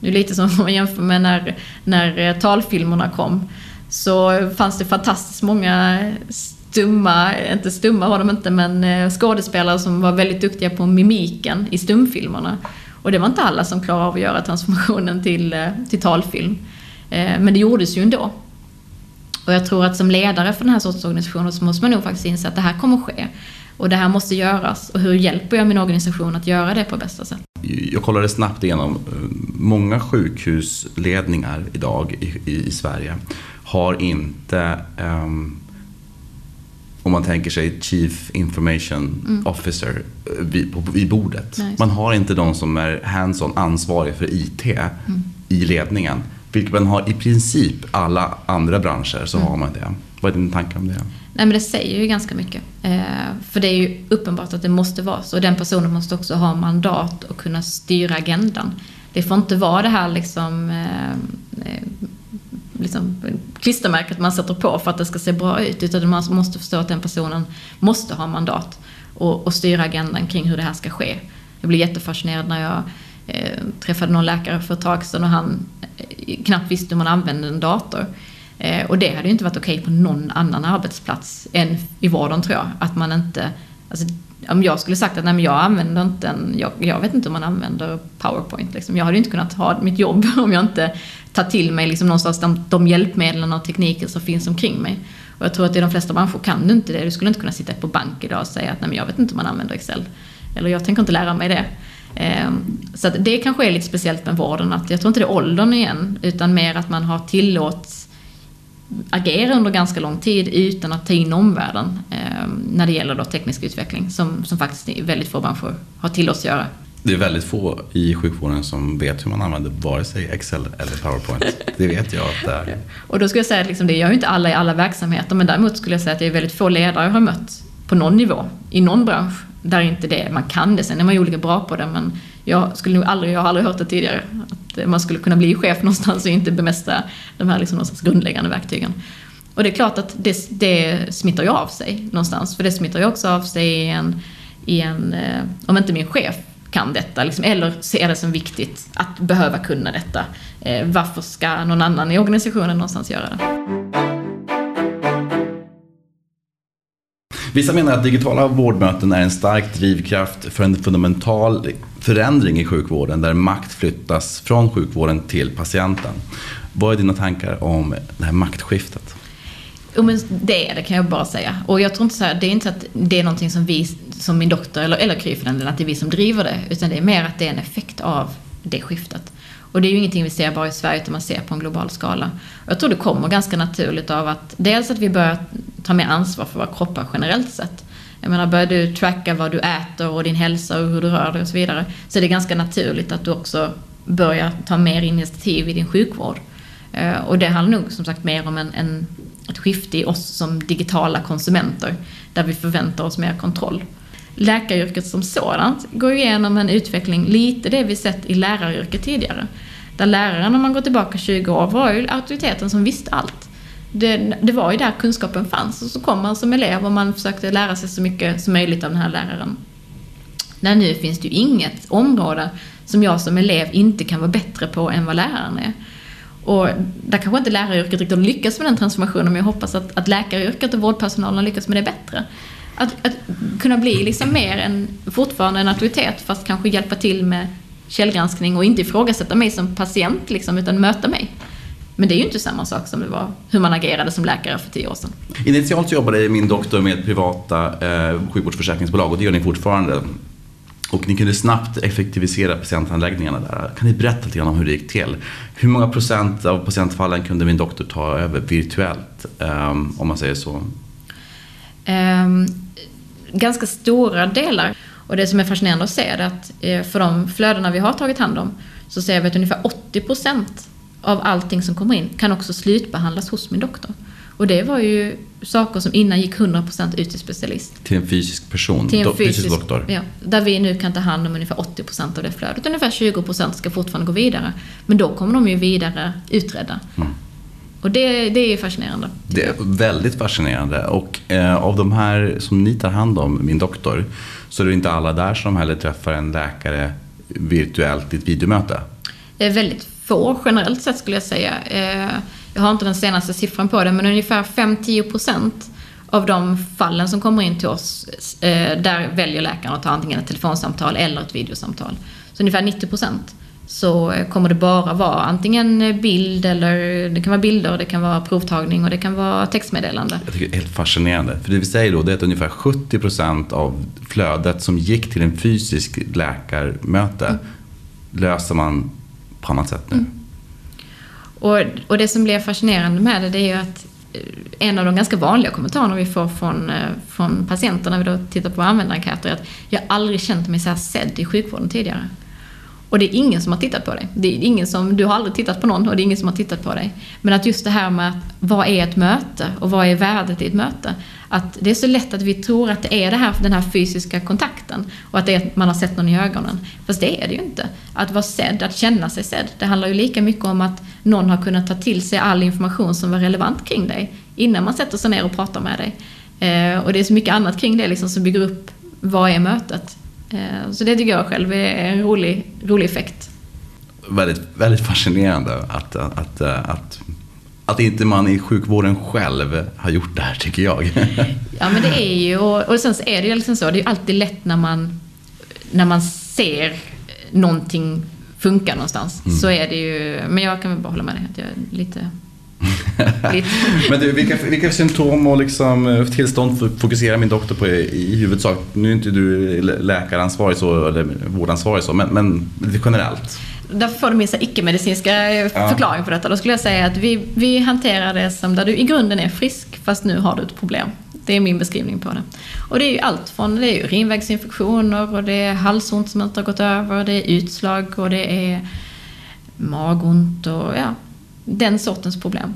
Det är lite som om man jämför med när, när eh, talfilmerna kom. Så fanns det fantastiskt många stumma, inte stumma var de inte, men eh, skådespelare som var väldigt duktiga på mimiken i stumfilmerna. Och det var inte alla som klarade av att göra transformationen till, eh, till talfilm. Men det gjordes ju ändå. Och jag tror att som ledare för den här sortens organisationer så måste man nog faktiskt inse att det här kommer ske. Och det här måste göras. Och hur hjälper jag min organisation att göra det på bästa sätt? Jag kollade snabbt igenom. Många sjukhusledningar idag i, i Sverige har inte um, om man tänker sig Chief Information mm. Officer vid, på, vid bordet. Nice. Man har inte de som är hands-on ansvariga för IT mm. i ledningen. Vilket man har i princip alla andra branscher så mm. har man det. Vad är din tanke om det? Nej men det säger ju ganska mycket. Eh, för det är ju uppenbart att det måste vara så. Den personen måste också ha mandat och kunna styra agendan. Det får inte vara det här liksom, eh, eh liksom klistermärket man sätter på för att det ska se bra ut. Utan man måste förstå att den personen måste ha mandat och, och styra agendan kring hur det här ska ske. Jag blir jättefascinerad när jag eh, träffade någon läkare för ett tag sedan och han eh, knappt visste hur man använde en dator. Eh, och det hade ju inte varit okej okay på någon annan arbetsplats än i vården tror jag. Att man inte, alltså, om jag skulle sagt att nej, men jag använder inte en, jag, jag vet inte hur man använder PowerPoint. Liksom. Jag hade ju inte kunnat ha mitt jobb om jag inte tar till mig liksom, någonstans de, de hjälpmedlen och tekniker som finns omkring mig. Och jag tror att i de flesta branscher kan du inte det. Du skulle inte kunna sitta på bank idag och säga att nej, men jag vet inte hur man använder Excel. Eller jag tänker inte lära mig det. Ehm, så det kanske är lite speciellt med vården, att jag tror inte det är åldern igen, utan mer att man har tillåts agera under ganska lång tid utan att ta in omvärlden ehm, när det gäller då teknisk utveckling, som, som faktiskt väldigt få branscher har tillåts göra. Det är väldigt få i sjukvården som vet hur man använder vare sig Excel eller PowerPoint. Det vet jag att det är. Och då skulle jag säga att liksom, det gör ju inte alla i alla verksamheter, men däremot skulle jag säga att det är väldigt få ledare jag har mött på någon nivå, i någon bransch, där inte det, man kan det. Sen är man ju olika bra på det, men jag skulle nog aldrig, jag har aldrig hört det tidigare. Att man skulle kunna bli chef någonstans och inte bemästra de här liksom grundläggande verktygen. Och det är klart att det, det smittar ju av sig någonstans, för det smittar ju också av sig i en, i en eh, om inte min chef kan detta, liksom, eller ser det som viktigt att behöva kunna detta. Eh, varför ska någon annan i organisationen någonstans göra det? Vissa menar att digitala vårdmöten är en stark drivkraft för en fundamental förändring i sjukvården där makt flyttas från sjukvården till patienten. Vad är dina tankar om det här maktskiftet? Jo, men det är det kan jag bara säga. Och jag tror inte så här, det är inte så att det är någonting som vi, som min doktor eller, eller Kry för den delen, att det är vi som driver det. Utan det är mer att det är en effekt av det skiftet. Och det är ju ingenting vi ser bara i Sverige, utan man ser på en global skala. Jag tror det kommer ganska naturligt av att dels att vi börjar ta mer ansvar för våra kroppar generellt sett. Jag menar, börjar du tracka vad du äter och din hälsa och hur du rör dig och så vidare, så är det ganska naturligt att du också börjar ta mer initiativ i din sjukvård. Eh, och det handlar nog som sagt mer om en, en, ett skifte i oss som digitala konsumenter, där vi förväntar oss mer kontroll. Läkaryrket som sådant går igenom en utveckling, lite det vi sett i läraryrket tidigare. Där läraren, om man går tillbaka 20 år, var ju auktoriteten som visste allt. Det, det, var ju där kunskapen fanns och så kom man som elev och man försökte lära sig så mycket som möjligt av den här läraren. Nej nu finns det ju inget område som jag som elev inte kan vara bättre på än vad läraren är. Och där kanske inte läraryrket riktigt lyckas med den transformationen, men jag hoppas att, att läkaryrket och vårdpersonalen lyckas med det bättre. Att, att kunna bli liksom mer än, fortfarande en auktoritet, fast kanske hjälpa till med källgranskning och inte ifrågasätta mig som patient, liksom, utan möta mig. Men det är ju inte samma sak som det var hur man agerade som läkare för tio år sedan. Initialt jobbade min doktor med privata eh, sjukvårdsförsäkringsbolag och det gör ni fortfarande. Och ni kunde snabbt effektivisera patientanläggningarna där. Kan ni berätta lite grann om hur det gick till? Hur många procent av patientfallen kunde min doktor ta över virtuellt, um, om man säger så? Um, ganska stora delar. Och det som är fascinerande att se är att eh, för de flödena vi har tagit hand om så ser vi att ungefär 80 procent av allting som kommer in kan också slutbehandlas hos min doktor. Och det var ju saker som innan gick 100% ut till specialist. Till en fysisk person? Till en fysisk, fysisk doktor? Ja, där vi nu kan ta hand om ungefär 80% av det flödet. Ungefär 20% ska fortfarande gå vidare. Men då kommer de ju vidare utredda. Mm. Och det, det är fascinerande. Det är väldigt fascinerande. Och eh, av de här som ni tar hand om, min doktor, så är det inte alla där som heller träffar en läkare virtuellt i ett videomöte? Det är väldigt få generellt sett skulle jag säga. Eh, jag har inte den senaste siffran på det, men ungefär 5-10% av de fallen som kommer in till oss, eh, där väljer läkaren att ta antingen ett telefonsamtal eller ett videosamtal. Så ungefär 90% så kommer det bara vara antingen bild eller det kan vara bilder, det kan vara provtagning och det kan vara textmeddelande. Jag tycker det är helt fascinerande. För det vi säger då det är att ungefär 70% av flödet som gick till en fysisk läkarmöte mm. löser man på annat sätt nu. Mm. Och, och det som blir fascinerande med det, det är ju att eh, en av de ganska vanliga kommentarerna vi får från, eh, från patienter när vi då tittar på användarenkäter är att jag aldrig känt mig så här sedd i sjukvården tidigare. Och det är ingen som har tittat på dig. Det är ingen som, du har aldrig tittat på någon och det är ingen som har tittat på dig. Men att just det här med att, vad är ett möte och vad är värdet i ett möte? Att det är så lätt att vi tror att det är det här, den här fysiska kontakten och att det är att man har sett någon i ögonen. Fast det är det ju inte. Att vara sedd, att känna sig sedd, det handlar ju lika mycket om att någon har kunnat ta till sig all information som var relevant kring dig innan man sätter sig ner och pratar med dig. Eh, och det är så mycket annat kring det liksom som bygger upp vad är mötet? Eh, så det tycker jag själv är en rolig, rolig effekt. Väldigt, väldigt fascinerande att, att, att, eh, att inte man i sjukvården själv har gjort det här, tycker jag. Ja, men det är ju, och, och sen så är det ju liksom så, det är ju alltid lätt när man, när man ser någonting funka någonstans. Mm. Så är det ju, men jag kan väl bara hålla med dig att jag är lite Men du, vilka, vilka symptom och liksom eh, tillstånd fokuserar min doktor på i, huvudsak? Nu är inte du läkaransvarig så, eller vårdansvarig så, men, men generellt. Därför får du min icke-medicinska ja. förklaring på detta. Då skulle jag säga att vi, vi hanterar det som där du i grunden är frisk, fast nu har du ett problem. Det är min beskrivning på det. Och det är ju allt från det är ju rinvägsinfektioner och det är halsont som inte har gått över, det är utslag och det är magont och ja, den sortens problem.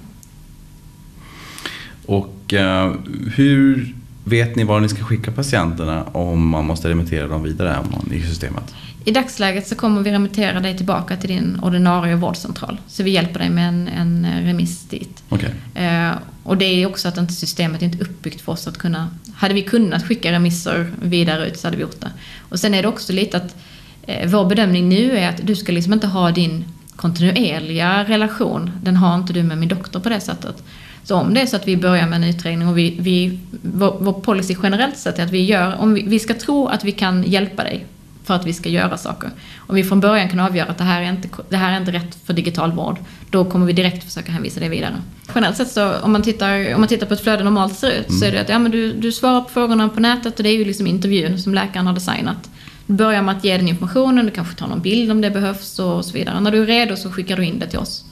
Och uh, hur Vet ni var ni ska skicka patienterna om man måste remittera dem vidare i systemet? I dagsläget så kommer vi remittera dig tillbaka till din ordinarie vårdcentral. Så vi hjälper dig med en, en remiss dit. Okay. Eh, och det är också att inte systemet är inte uppbyggt för oss att kunna... Hade vi kunnat skicka remisser vidare ut så hade vi gjort det. Och sen är det också lite att eh, vår bedömning nu är att du ska liksom inte ha din kontinuerliga relation. Den har inte du med min doktor på det sättet. Så om det är så att vi börjar med en utredning och vi, vi, vår, vår policy generellt sett är att vi gör, om vi, vi ska tro att vi kan hjälpa dig för att vi ska göra saker. Om vi från början kan avgöra att det här är inte, det här är inte rätt för digital vård, då kommer vi direkt försöka hänvisa det vidare. Generellt sett så, om man tittar, om man tittar på ett flöde normalt ser ut, mm. så är det att ja, men du, du svarar på frågorna på nätet och det är ju liksom intervjun som läkaren har designat. Du börjar med att ge den informationen, du kanske tar någon bild om det behövs och så vidare. När du är redo så skickar du in det till oss.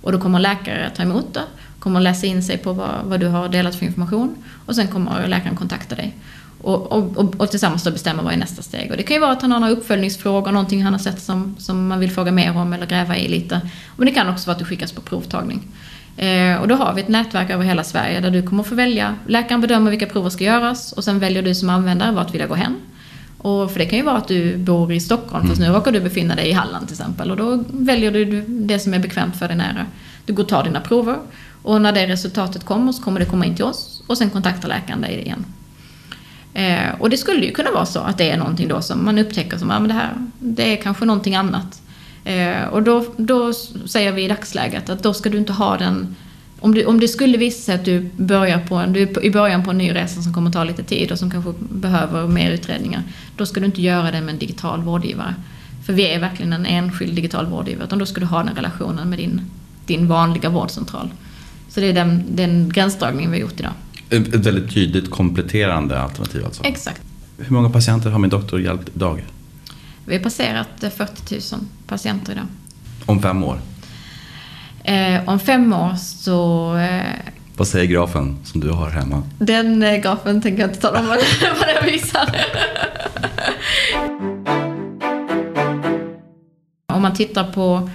Och då kommer läkare ta emot det, kommer läsa in sig på vad, vad du har delat för information och sen kommer läkaren kontakta dig. Och, och, och, tillsammans då bestämma vad är nästa steg. Och det kan ju vara att han har några uppföljningsfrågor, någonting han har sett som, som man vill fråga mer om eller gräva i lite. Men det kan också vara att du skickas på provtagning. Eh, och då har vi ett nätverk över hela Sverige där du kommer få välja. Läkaren bedömer vilka prover ska göras och sen väljer du som användare vart vill jag gå hem. Och för det kan ju vara att du bor i Stockholm, mm. fast nu råkar du befinna dig i Halland till exempel. Och då väljer du det som är bekvämt för dig nära. Du går och tar dina prover och när det resultatet kommer så kommer det komma in till oss och sen kontaktar läkaren dig igen. Eh, och det skulle ju kunna vara så att det är någonting då som man upptäcker som, ja men det här, det är kanske någonting annat. Eh, och då, då säger vi i dagsläget att då ska du inte ha den om, du, om det skulle visa sig att du börjar på en, du är i början på en ny resa som kommer ta lite tid och som kanske behöver mer utredningar, då ska du inte göra det med en digital vårdgivare. För vi är verkligen en enskild digital vårdgivare, utan då ska du ha den relationen med din, din vanliga vårdcentral. Så det är den, den gränsdragningen vi har gjort idag. Ett väldigt tydligt kompletterande alternativ alltså? Exakt. Hur många patienter har min doktor hjälpt idag? Vi har passerat 40 000 patienter idag. Om fem år? Eh, om fem år så... Eh, vad säger grafen som du har hemma? Den eh, grafen tänker jag inte tala om vad, vad den visar. om man tittar på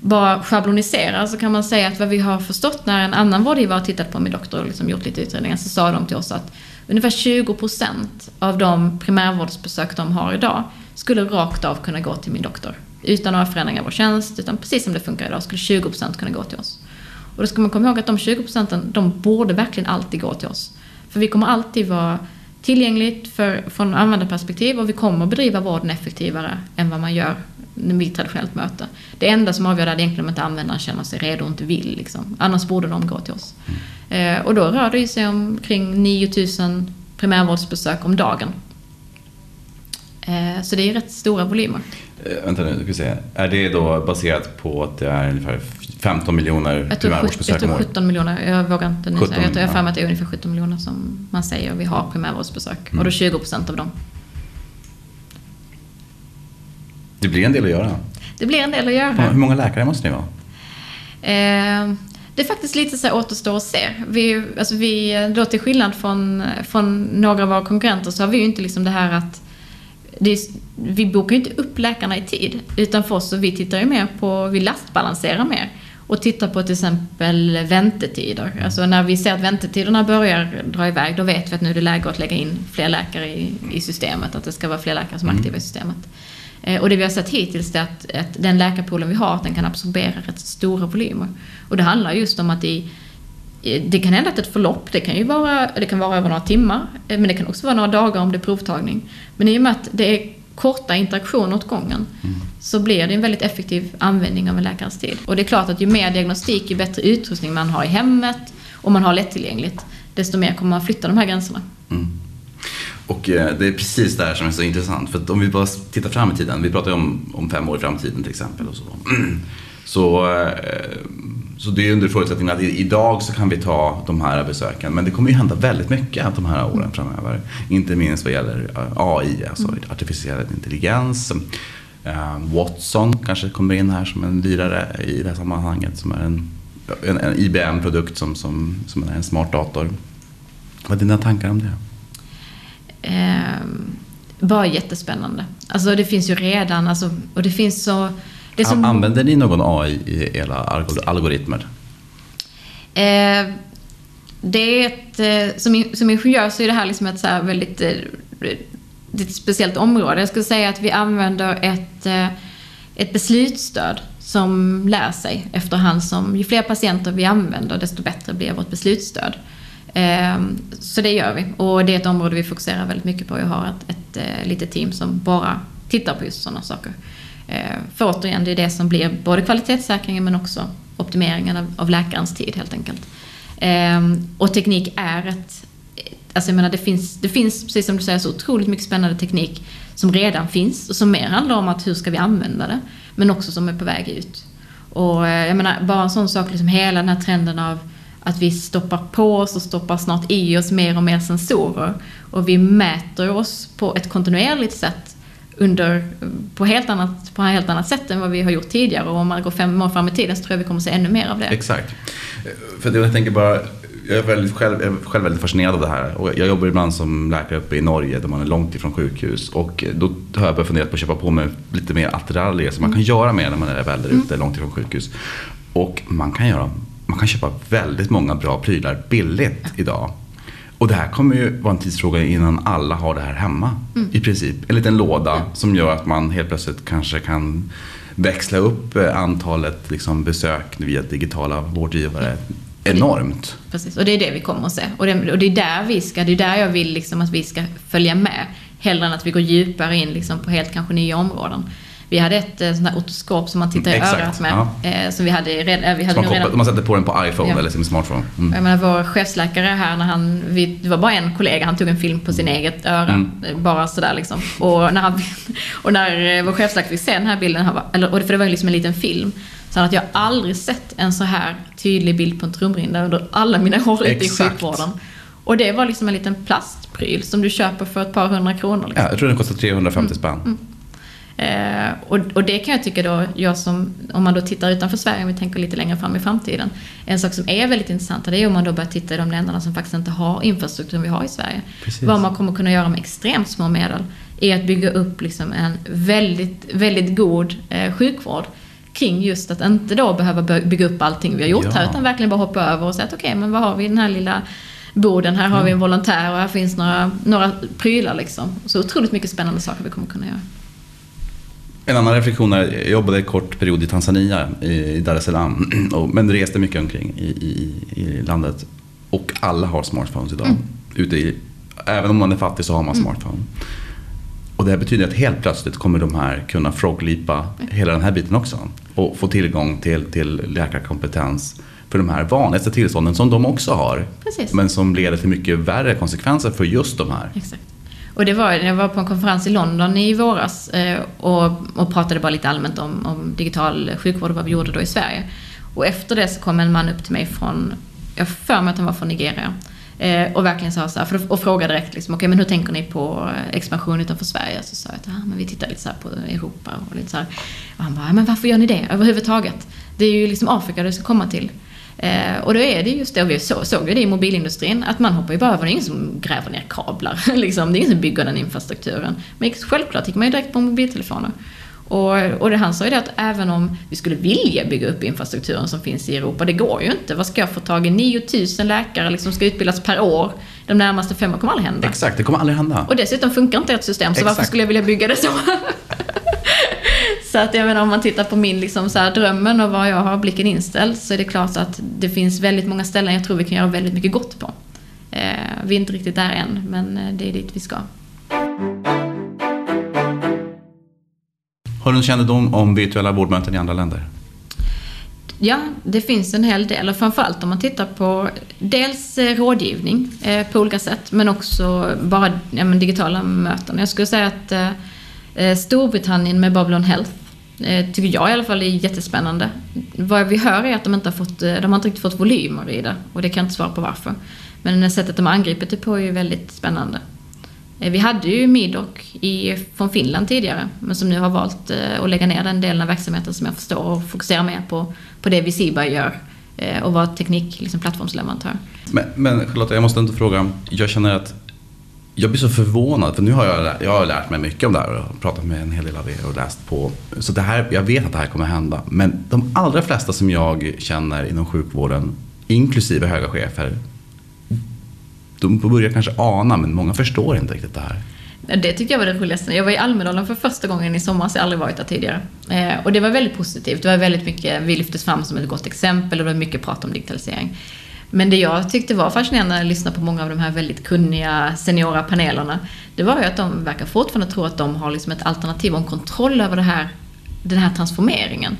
bara schablonisera så kan man säga att vad vi har förstått när en annan vårdgivare har tittat på min doktor och liksom gjort lite utredningar så sa de till oss att ungefär 20% av de primärvårdsbesök de har idag skulle rakt av kunna gå till min doktor. Utan några förändringar av vår tjänst, utan precis som det funkar idag skulle 20% kunna gå till oss. Och då ska man komma ihåg att de 20 procenten, de borde verkligen alltid gå till oss. För vi kommer alltid vara tillgängligt för, från användarperspektiv och vi kommer bedriva vården effektivare än vad man gör vid traditionellt möte. Det enda som avgör det är egentligen om inte användaren känner sig redo och inte vill. Liksom. Annars borde de gå till oss. Mm. Eh, och då rör det sig om kring 9000 primärvårdsbesök om dagen. Eh, så det är rätt stora volymer. Eh, vänta nu, ska se. Är det då baserat på att det är ungefär 15 miljoner primärvårdsbesök om året? Jag tror 17 miljoner, jag vågar inte nu 17, säga. Jag tror jag mig att det är ungefär 17 miljoner som man säger vi har primärvårdsbesök. Mm. Och då 20 procent av dem. Det blir en del att göra. Det blir en del att göra. Hur många läkare måste ni vara? Eh, det är faktiskt lite så här återstår att se. Vi, alltså vi, då till skillnad från, från några av våra konkurrenter så har vi ju inte liksom det här att är, vi bokar ju inte upp läkarna i tid. Utan för oss så vi tittar ju mer på, vi lastbalanserar mer. Och tittar på till exempel väntetider. Alltså när vi ser att väntetiderna börjar dra iväg, då vet vi att nu är det läge att lägga in fler läkare i, i systemet. Att det ska vara fler läkare som är aktiva i systemet. Eh, och det vi har sett hittills är att, att den läkarpoolen vi har, den kan absorbera rätt stora volymer. Och det handlar just om att i, det kan hända att ett förlopp, det kan ju vara, det kan vara över några timmar, eh, men det kan också vara några dagar om det är provtagning. Men i och med att det är korta interaktioner åt gången mm. så blir det en väldigt effektiv användning av en läkares tid. Och det är klart att ju mer diagnostik, ju bättre utrustning man har i hemmet och man har lättillgängligt, desto mer kommer man flytta de här gränserna. Mm. Och eh, det är precis det här som är så intressant. För om vi bara tittar fram i tiden, vi pratar ju om, om fem år i framtiden till exempel. Och så. Så, eh, så det är under förutsättning att idag så kan vi ta de här besöken. Men det kommer ju hända väldigt mycket de här åren framöver. Inte minst vad gäller eh, AI, alltså mm. artificiell intelligens. Watson kanske kommer in här som en lirare i det här sammanhanget. Som är en, en, en IBM-produkt som, som, som är en smart dator. Vad är dina tankar om det? Eh, bara jättespännande. Alltså det finns ju redan, alltså, och det finns så... Det som, Använder ni någon AI i era algoritmer? Eh, det är ett, eh, som, som ingenjör så är det här liksom ett så här väldigt eh, ett speciellt område. Jag skulle säga att vi använder ett, eh, ett beslutsstöd som lär sig efterhand som ju fler patienter vi använder desto bättre blir vårt beslutsstöd. Ehm, så det gör vi och det är ett område vi fokuserar väldigt mycket på. Jag har ett, ett eh, litet team som bara tittar på just sådana saker. Ehm, för återigen, det är det som blir både kvalitetssäkringen men också optimeringen av, av läkarens tid helt enkelt. Ehm, och teknik är ett... Alltså jag menar, det finns, det finns, precis som du säger, så otroligt mycket spännande teknik som redan finns och som mer handlar om att hur ska vi använda det, men också som är på väg ut. Och eh, jag menar, bara en sån sak, liksom hela den här trenden av att vi stoppar på oss och stoppar snart i oss mer och mer sensorer. Och vi mäter oss på ett kontinuerligt sätt under, på, helt annat, på ett helt annat sätt än vad vi har gjort tidigare. Och om man går fem år fram i tiden så tror jag vi kommer se ännu mer av det. Exakt. För jag tänker bara, jag är, väldigt, själv, jag är själv väldigt fascinerad av det här. Och jag jobbar ibland som läkare uppe i Norge där man är långt ifrån sjukhus. Och då har jag börjat fundera på att köpa på mig lite mer attiraljer som man kan göra mer när man är väl där ute, mm. långt ifrån sjukhus. Och man kan göra man kan köpa väldigt många bra prylar billigt idag. Och det här kommer ju vara en tidsfråga innan alla har det här hemma. Mm. I princip. En liten låda ja. som gör att man helt plötsligt kanske kan växla upp eh, antalet liksom, besök via digitala vårdgivare enormt. Precis, och det är det vi kommer att se. Och det, och det är där vi ska, det är där jag vill liksom att vi ska följa med. Hellre än att vi går djupare in liksom på helt kanske nya områden. Vi hade ett eh, sånt här otoskop som man tittar i Exakt, örat med. Ja. Eh, som vi hade, redan, vi hade man, redan... man sätter på den på iPhone ja. eller sin smartphone. Mm. Jag menar, vår chefsläkare här, när han, vi, det var bara en kollega, han tog en film på sin mm. eget öra. Mm. Eh, bara sådär liksom. Och när, han, och när vår chefsläkare fick se den här bilden, han var, eller, och för det var liksom en liten film. Så att jag aldrig sett en så här tydlig bild på en trumrinda under alla mina år ute i sjukvården. Och det var liksom en liten plastpryl som du köper för ett par hundra kronor. Liksom. Ja, jag tror den kostar 350 mm. spänn. Mm. Eh, och, och, det kan jag tycka då, jag som, om man då tittar utanför Sverige, om vi tänker lite längre fram i framtiden. En sak som är väldigt intressant, det är om man då börjar titta i de länderna som faktiskt inte har infrastrukturen vi har i Sverige. Precis. Vad man kommer kunna göra med extremt små medel är att bygga upp liksom en väldigt, väldigt god eh, sjukvård kring just att inte då behöva bygga upp allting vi har gjort ja. här, utan verkligen bara hoppa över och säga att okej, okay, men vad har vi i den här lilla boden, här har vi en volontär och här finns några, några prylar liksom. Så otroligt mycket spännande saker vi kommer kunna göra. En annan reflektion är, jag jobbade en kort period i Tanzania, i Dar es Salaam, men reste mycket omkring i, i, i landet. Och alla har smartphones idag. Mm. Ute i, även om man är fattig så har man mm. smartphone. Och det betyder att helt plötsligt kommer de här kunna froglipa mm. hela den här biten också. Och få tillgång till, till läkarkompetens för de här vanligaste tillstånden som de också har. Precis. Men som leder till mycket värre konsekvenser för just de här. Exakt. Och det var, jag var på en konferens i London i våras eh, och, och pratade bara lite allmänt om, om digital sjukvård och vad vi gjorde då i Sverige. Och efter det så kom en man upp till mig från, jag för mig att han var från Nigeria. Eh, och verkligen sa så här, för, och frågade direkt liksom, okej okay, men hur tänker ni på eh, expansion utanför Sverige? Så sa jag att ah, men vi tittar lite så på Europa och lite så här. Och han bara, men varför gör ni det överhuvudtaget? Det är ju liksom Afrika du ska komma till. Eh, och då är det just det, och vi så, såg ju det i mobilindustrin, att man hoppar ju bara över, det är ingen som gräver ner kablar. liksom. Det är ingen som bygger den infrastrukturen. Men självklart gick man ju direkt på mobiltelefoner. Och, och det han sa ju det att även om vi skulle vilja bygga upp infrastrukturen som finns i Europa, det går ju inte. Vad ska jag få tag i? 9000 läkare liksom ska utbildas per år de närmaste fem åren kommer aldrig hända. Exakt, det kommer aldrig hända. Och dessutom funkar inte ert system, så Exakt. varför skulle jag vilja bygga det så? Så att jag menar om man tittar på min liksom så här, drömmen och var jag har blicken inställd så är det klart att det finns väldigt många ställen jag tror vi kan göra väldigt mycket gott på. Eh, vi är inte riktigt där än, men eh, det är dit vi ska. Har du en kännedom om virtuella vårdmöten i andra länder? Ja, det finns en hel del. Och framförallt om man tittar på dels eh, rådgivning eh, på olika sätt, men också bara ja, digitala möten. Jag skulle säga att eh, Eh, Storbritannien med Babylon Health Eh, tycker jag i alla fall är jättespännande. Vad vi hör är att de inte har fått, eh, de har inte riktigt fått volymer i det och det kan jag inte svara på varför. Men det sättet de har angripit typ det på är ju väldigt spännande. Eh, vi hade ju Midok i, från Finland tidigare, men som nu har valt att lägga ner den delen av verksamheten som jag förstår och fokusera mer på, på det Visiba gör och vara teknik, liksom plattformsleverantör. Men, men Charlotta, jag måste inte fråga. Jag känner att jag blir så förvånad, för nu har jag, jag har lärt mig mycket om det här och pratat med en hel del av er och läst på. Så det här, jag vet att det här kommer hända. Men de allra flesta som jag känner inom sjukvården, inklusive höga chefer, de börjar kanske ana, men många förstår inte riktigt det här. Det tycker jag var det roligaste. Jag var i Almedalen för första gången i somras, jag har aldrig varit där tidigare. Eh, och det var väldigt positivt. Det var väldigt mycket, vi lyftes fram som ett gott exempel och det var mycket prat om digitalisering. Men det jag tyckte var fascinerande när jag lyssnade på många av de här väldigt kunniga seniora panelerna, det var ju att de verkar fortfarande tro att de har liksom ett alternativ och en kontroll över det här, den här transformeringen.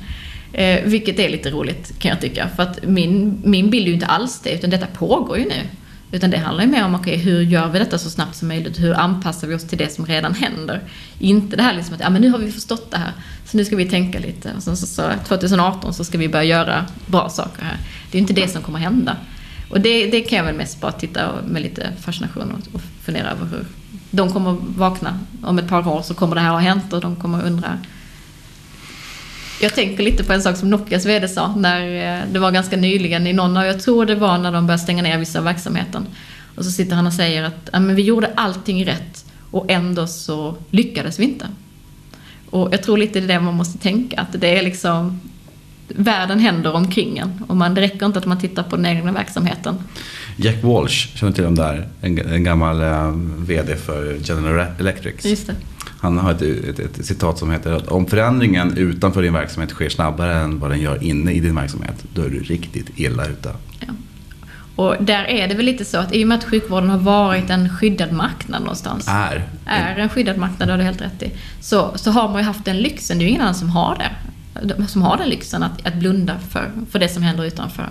Eh, vilket är lite roligt kan jag tycka. För att min, min bild är ju inte alls det, utan detta pågår ju nu. Utan det handlar ju mer om, okay, hur gör vi detta så snabbt som möjligt? Hur anpassar vi oss till det som redan händer? Inte det här liksom att, ja men nu har vi förstått det här, så nu ska vi tänka lite. Och sen så, så 2018 så ska vi börja göra bra saker här. Det är ju inte det som kommer hända. Och det, det kan jag väl mest bara titta med lite fascination och, och fundera över hur de kommer vakna. Om ett par år så kommer det här ha hänt och de kommer undra jag tänker lite på en sak som Nokias VD sa när eh, det var ganska nyligen i någon av, jag tror det var när de började stänga ner vissa av verksamheten. Och så sitter han och säger att ja, men vi gjorde allting rätt och ändå så lyckades vi inte. Och jag tror lite det är det man måste tänka, att det är liksom världen händer omkring en. Och man, det räcker inte att man tittar på den egna verksamheten. Jack Walsh, känner till dem där? En, en gammal eh, VD för General Electric. Just det. Han har ett, ett, ett, citat som heter att om förändringen utanför din verksamhet sker snabbare än vad den gör inne i din verksamhet, då är du riktigt illa ute. Ja. Och där är det väl lite så att i och med att sjukvården har varit en skyddad marknad någonstans. Är. Är en skyddad marknad, det har du helt rätt i. Så, så har man ju haft den lyxen, det är ju ingen annan som har det som har den lyxen att, att blunda för, för det som händer utanför.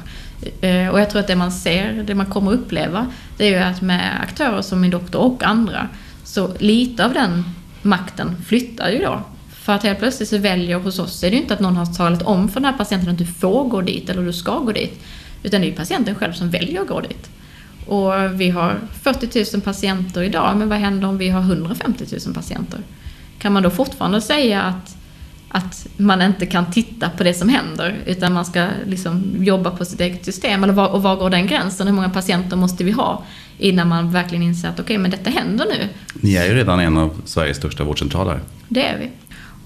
Eh, och jag tror att det man ser, det man kommer uppleva, det är ju att med aktörer som min doktor och andra, så lite av den makten flyttar ju då. För att helt plötsligt så väljer hos oss, är det ju inte att någon har talat om för den här patienten att du får gå dit eller du ska gå dit. Utan det är ju patienten själv som väljer att gå dit. Och vi har 40 000 patienter idag, men vad händer om vi har 150 000 patienter? Kan man då fortfarande säga att att man inte kan titta på det som händer, utan man ska liksom jobba på sitt eget system. Eller var, och var går den gränsen? Hur många patienter måste vi ha innan man verkligen inser att okej, okay, men detta händer nu? Ni är ju redan en av Sveriges största vårdcentraler. Det är vi.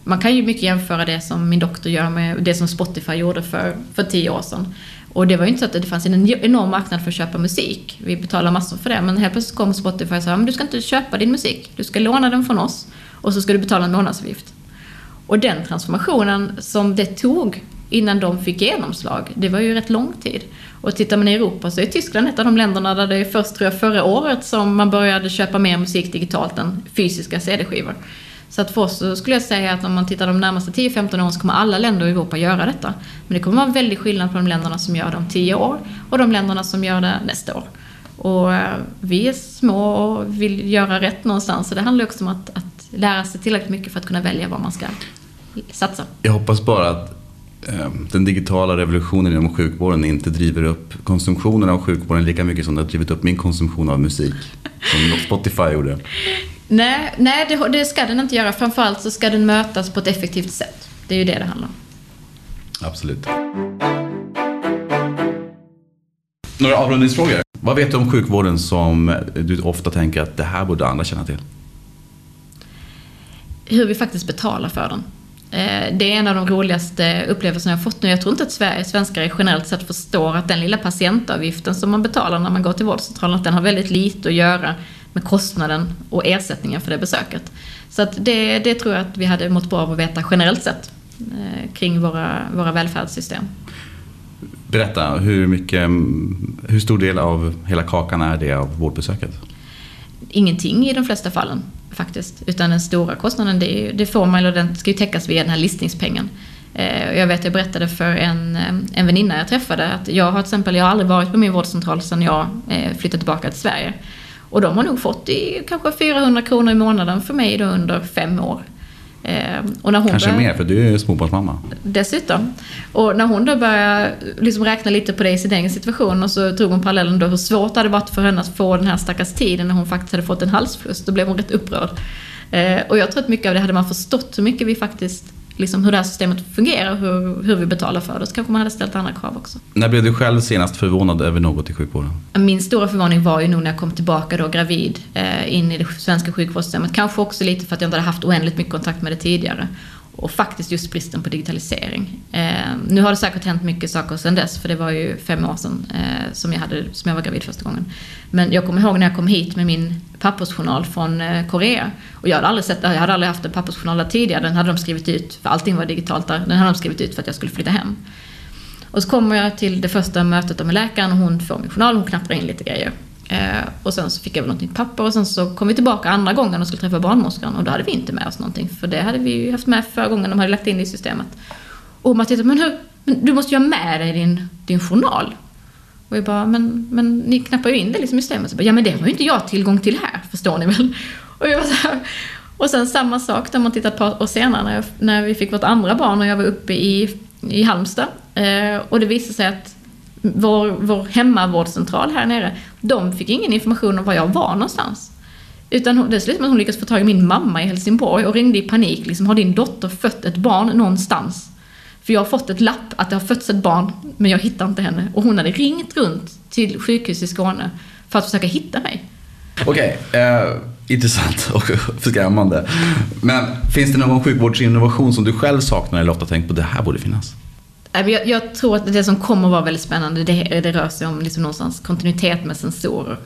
Man kan ju mycket jämföra det som min doktor gör med det som Spotify gjorde för, för tio år sedan. Och det var ju inte så att det fanns en enorm marknad för att köpa musik. Vi betalar massor för det, men helt plötsligt kom Spotify och sa att du ska inte köpa din musik, du ska låna den från oss och så ska du betala en månadsavgift. Och den transformationen som det tog innan de fick genomslag, det var ju rätt lång tid. Och tittar man i Europa så är Tyskland ett av de länderna där det är först tror jag förra året som man började köpa mer musik digitalt än fysiska CD-skivor. Så att för oss så skulle jag säga att om man tittar de närmaste 10-15 åren så kommer alla länder i Europa göra detta. Men det kommer vara en väldig skillnad på de länderna som gör det om 10 år och de länderna som gör det nästa år. Och eh, vi är små och vill göra rätt någonstans. Så det handlar också om att, att lära sig tillräckligt mycket för att kunna välja var man ska satsa. Jag hoppas bara att eh, den digitala revolutionen inom sjukvården inte driver upp konsumtionen av sjukvården lika mycket som det har drivit upp min konsumtion av musik. Som Spotify gjorde. Nej, nej det, det ska den inte göra. Framförallt så ska den mötas på ett effektivt sätt. Det är ju det det handlar om. Absolut. Några avrundningsfrågor. Vad vet du om sjukvården som du ofta tänker att det här borde andra känna till? Hur vi faktiskt betalar för den. Eh, det är en av de roligaste upplevelserna jag fått nu. Jag tror inte att svenskar generellt sett förstår att den lilla patientavgiften som man betalar när man går till vårdcentralen, att den har väldigt lite att göra med kostnaden och ersättningen för det besöket. Så att det, det tror jag att vi hade mått bra av att veta generellt sett eh, kring våra, våra välfärdssystem. Berätta, hur, mycket, hur stor del av hela kakan är det av vårdbesöket? Ingenting i de flesta fallen faktiskt. Utan den stora kostnaden, det, det får man, eller den ska ju täckas via den här listningspengen. Eh, jag vet, jag berättade för en, eh, en väninna jag träffade att jag har till exempel, jag har aldrig varit på min vårdcentral sedan jag eh, flyttade tillbaka till Sverige. Och de har nog fått i kanske 400 kronor i månaden för mig då under fem år. Ehm, och när hon Kanske började, mer, för du är småbarnsmamma. Dessutom. Och när hon då började liksom räkna lite på det i sin egen situation och så drog hon parallellen då hur svårt det hade varit för henne att få den här stackars tiden när hon faktiskt hade fått en halsfluss. Då blev hon rätt upprörd. Ehm, och jag tror att mycket av det hade man förstått hur mycket vi faktiskt liksom hur det här systemet fungerar och hur, hur vi betalar för det. Så kanske man hade ställt andra krav också. När blev du själv senast förvånad över något i sjukvården? Min stora förvåning var ju nog när jag kom tillbaka då gravid eh, in i det svenska sjukvårdssystemet. Kanske också lite för att jag inte hade haft oändligt mycket kontakt med det tidigare och faktiskt just bristen på digitalisering. Eh, nu har det säkert hänt mycket saker sedan dess, för det var ju fem år sedan eh, som, jag hade, som jag var gravid första gången. Men jag kommer ihåg när jag kom hit med min pappersjournal från eh, Korea. Och jag hade aldrig sett, jag hade aldrig haft en pappersjournal där tidigare. Den hade de skrivit ut, för allting var digitalt där. Den hade de skrivit ut för att jag skulle flytta hem. Och så kommer jag till det första mötet med läkaren och hon får min journal, hon knappar in lite grejer. Eh, och sen så fick jag väl något nytt papper och sen så kom vi tillbaka andra gången och skulle träffa barnmorskan och då hade vi inte med oss någonting för det hade vi ju haft med förra gången de hade lagt in det i systemet. Och man tittade, men, hur, men du måste ju ha med dig din, din journal. Och jag bara, men, men ni knappar ju in det liksom i systemet. Så bara, ja men det har ju inte jag tillgång till här, förstår ni väl? Och, jag var så här, och sen samma sak när man tittar på år senare när, jag, när vi fick vårt andra barn och jag var uppe i, i Halmstad. Eh, och det visade sig att vår, vår hemmavårdscentral här nere, de fick ingen information om var jag var någonstans. Utan det slutade med att hon lyckades få tag i min mamma i Helsingborg och ringde i panik. Liksom, har din dotter fött ett barn någonstans? För jag har fått ett lapp att det har fötts ett barn, men jag hittar inte henne. Och hon hade ringt runt till sjukhus i Skåne för att försöka hitta mig. Okej, okay, eh, intressant och skrämmande. Men finns det någon sjukvårdsinnovation som du själv saknar eller ofta tänkt på det här borde finnas? Jag, jag, tror att det som kommer vara väldigt spännande, det, det rör sig om liksom någonstans kontinuitet med sensorer.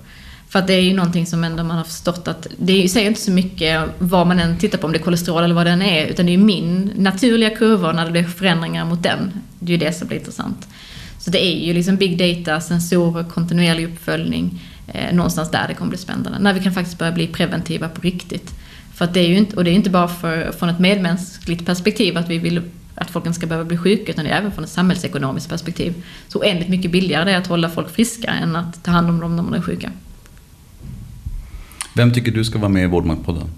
För att det är ju någonting som ändå man har förstått att det säger inte så mycket vad man än tittar på, om det är kolesterol eller vad det än är, utan det är ju min naturliga kurva när det blir förändringar mot den. Det är ju det som blir intressant. Så det är ju liksom big data, sensorer, kontinuerlig uppföljning, eh, någonstans där det kommer bli spännande. När vi kan faktiskt börja bli preventiva på riktigt. För att det är ju inte, och det är inte bara för, från ett medmänskligt perspektiv att vi vill att folk inte ska behöva bli sjuka, utan det är även från ett samhällsekonomiskt perspektiv. Så oändligt mycket billigare det är att hålla folk friska än att ta hand om dem när de är sjuka. Vem tycker du ska vara med i Vårdmaktpodden?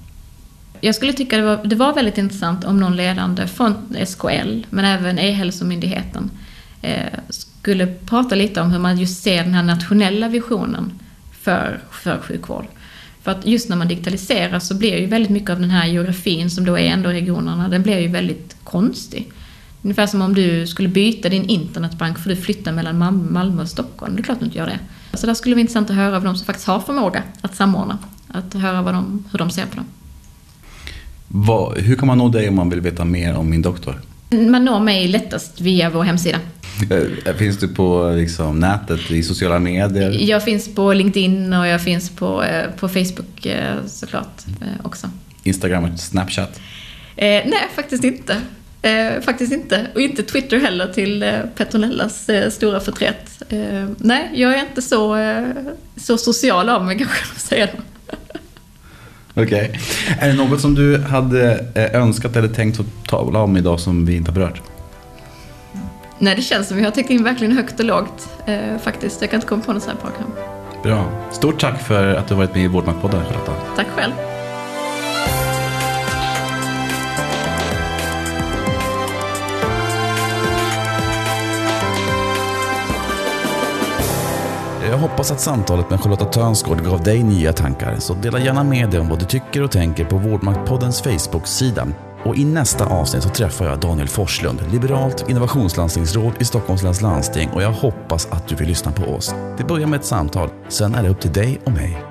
Jag skulle tycka det var, det var väldigt intressant om någon ledande från SKL, men även E-hälsomyndigheten, eh, skulle prata lite om hur man just ser den här nationella visionen för, för sjukvård. För att just när man digitaliserar så blir ju väldigt mycket av den här geografin som då är ändå regionerna, den blir ju väldigt konstig. Ungefär som om du skulle byta din internetbank för du flyttar mellan Malmö och Stockholm. Det är klart du inte gör det. Så där skulle det vara intressant att höra av de som faktiskt har förmåga att samordna. Att höra vad de, hur de ser på det. Vad, hur kan man nå dig om man vill veta mer om min doktor? Man når mig lättast via vår hemsida. Eh, finns du på liksom, nätet, i sociala medier? Jag finns på LinkedIn och jag finns på, eh, på Facebook eh, såklart också. Instagram och Snapchat? Eh, nej, faktiskt inte. Eh, faktiskt inte. Och inte Twitter heller till eh, Petronellas eh, stora förtret. Eh, nej, jag är inte så, eh, så social av mig kanske man säger. Okej. Okay. Är det något som du hade eh, önskat eller tänkt att tala om idag som vi inte har berört? Nej, det känns som vi har täckt in verkligen högt och lågt eh, faktiskt. Jag kan inte komma på något sånt här program. Bra. Stort tack för att du varit med i Vårdmaktpodden, Charlotta. Tack själv. Jag hoppas att samtalet med Charlotta Tönsgård gav dig nya tankar, så dela gärna med dig om vad du tycker och tänker på Vårdmaktpoddens Facebook-sida. Och i nästa avsnitt så träffar jag Daniel Forslund, liberalt innovationslandstingsråd i Stockholms läns landsting. Och jag hoppas att du vill lyssna på oss. Det börjar med ett samtal, sen är det upp till dig och mig.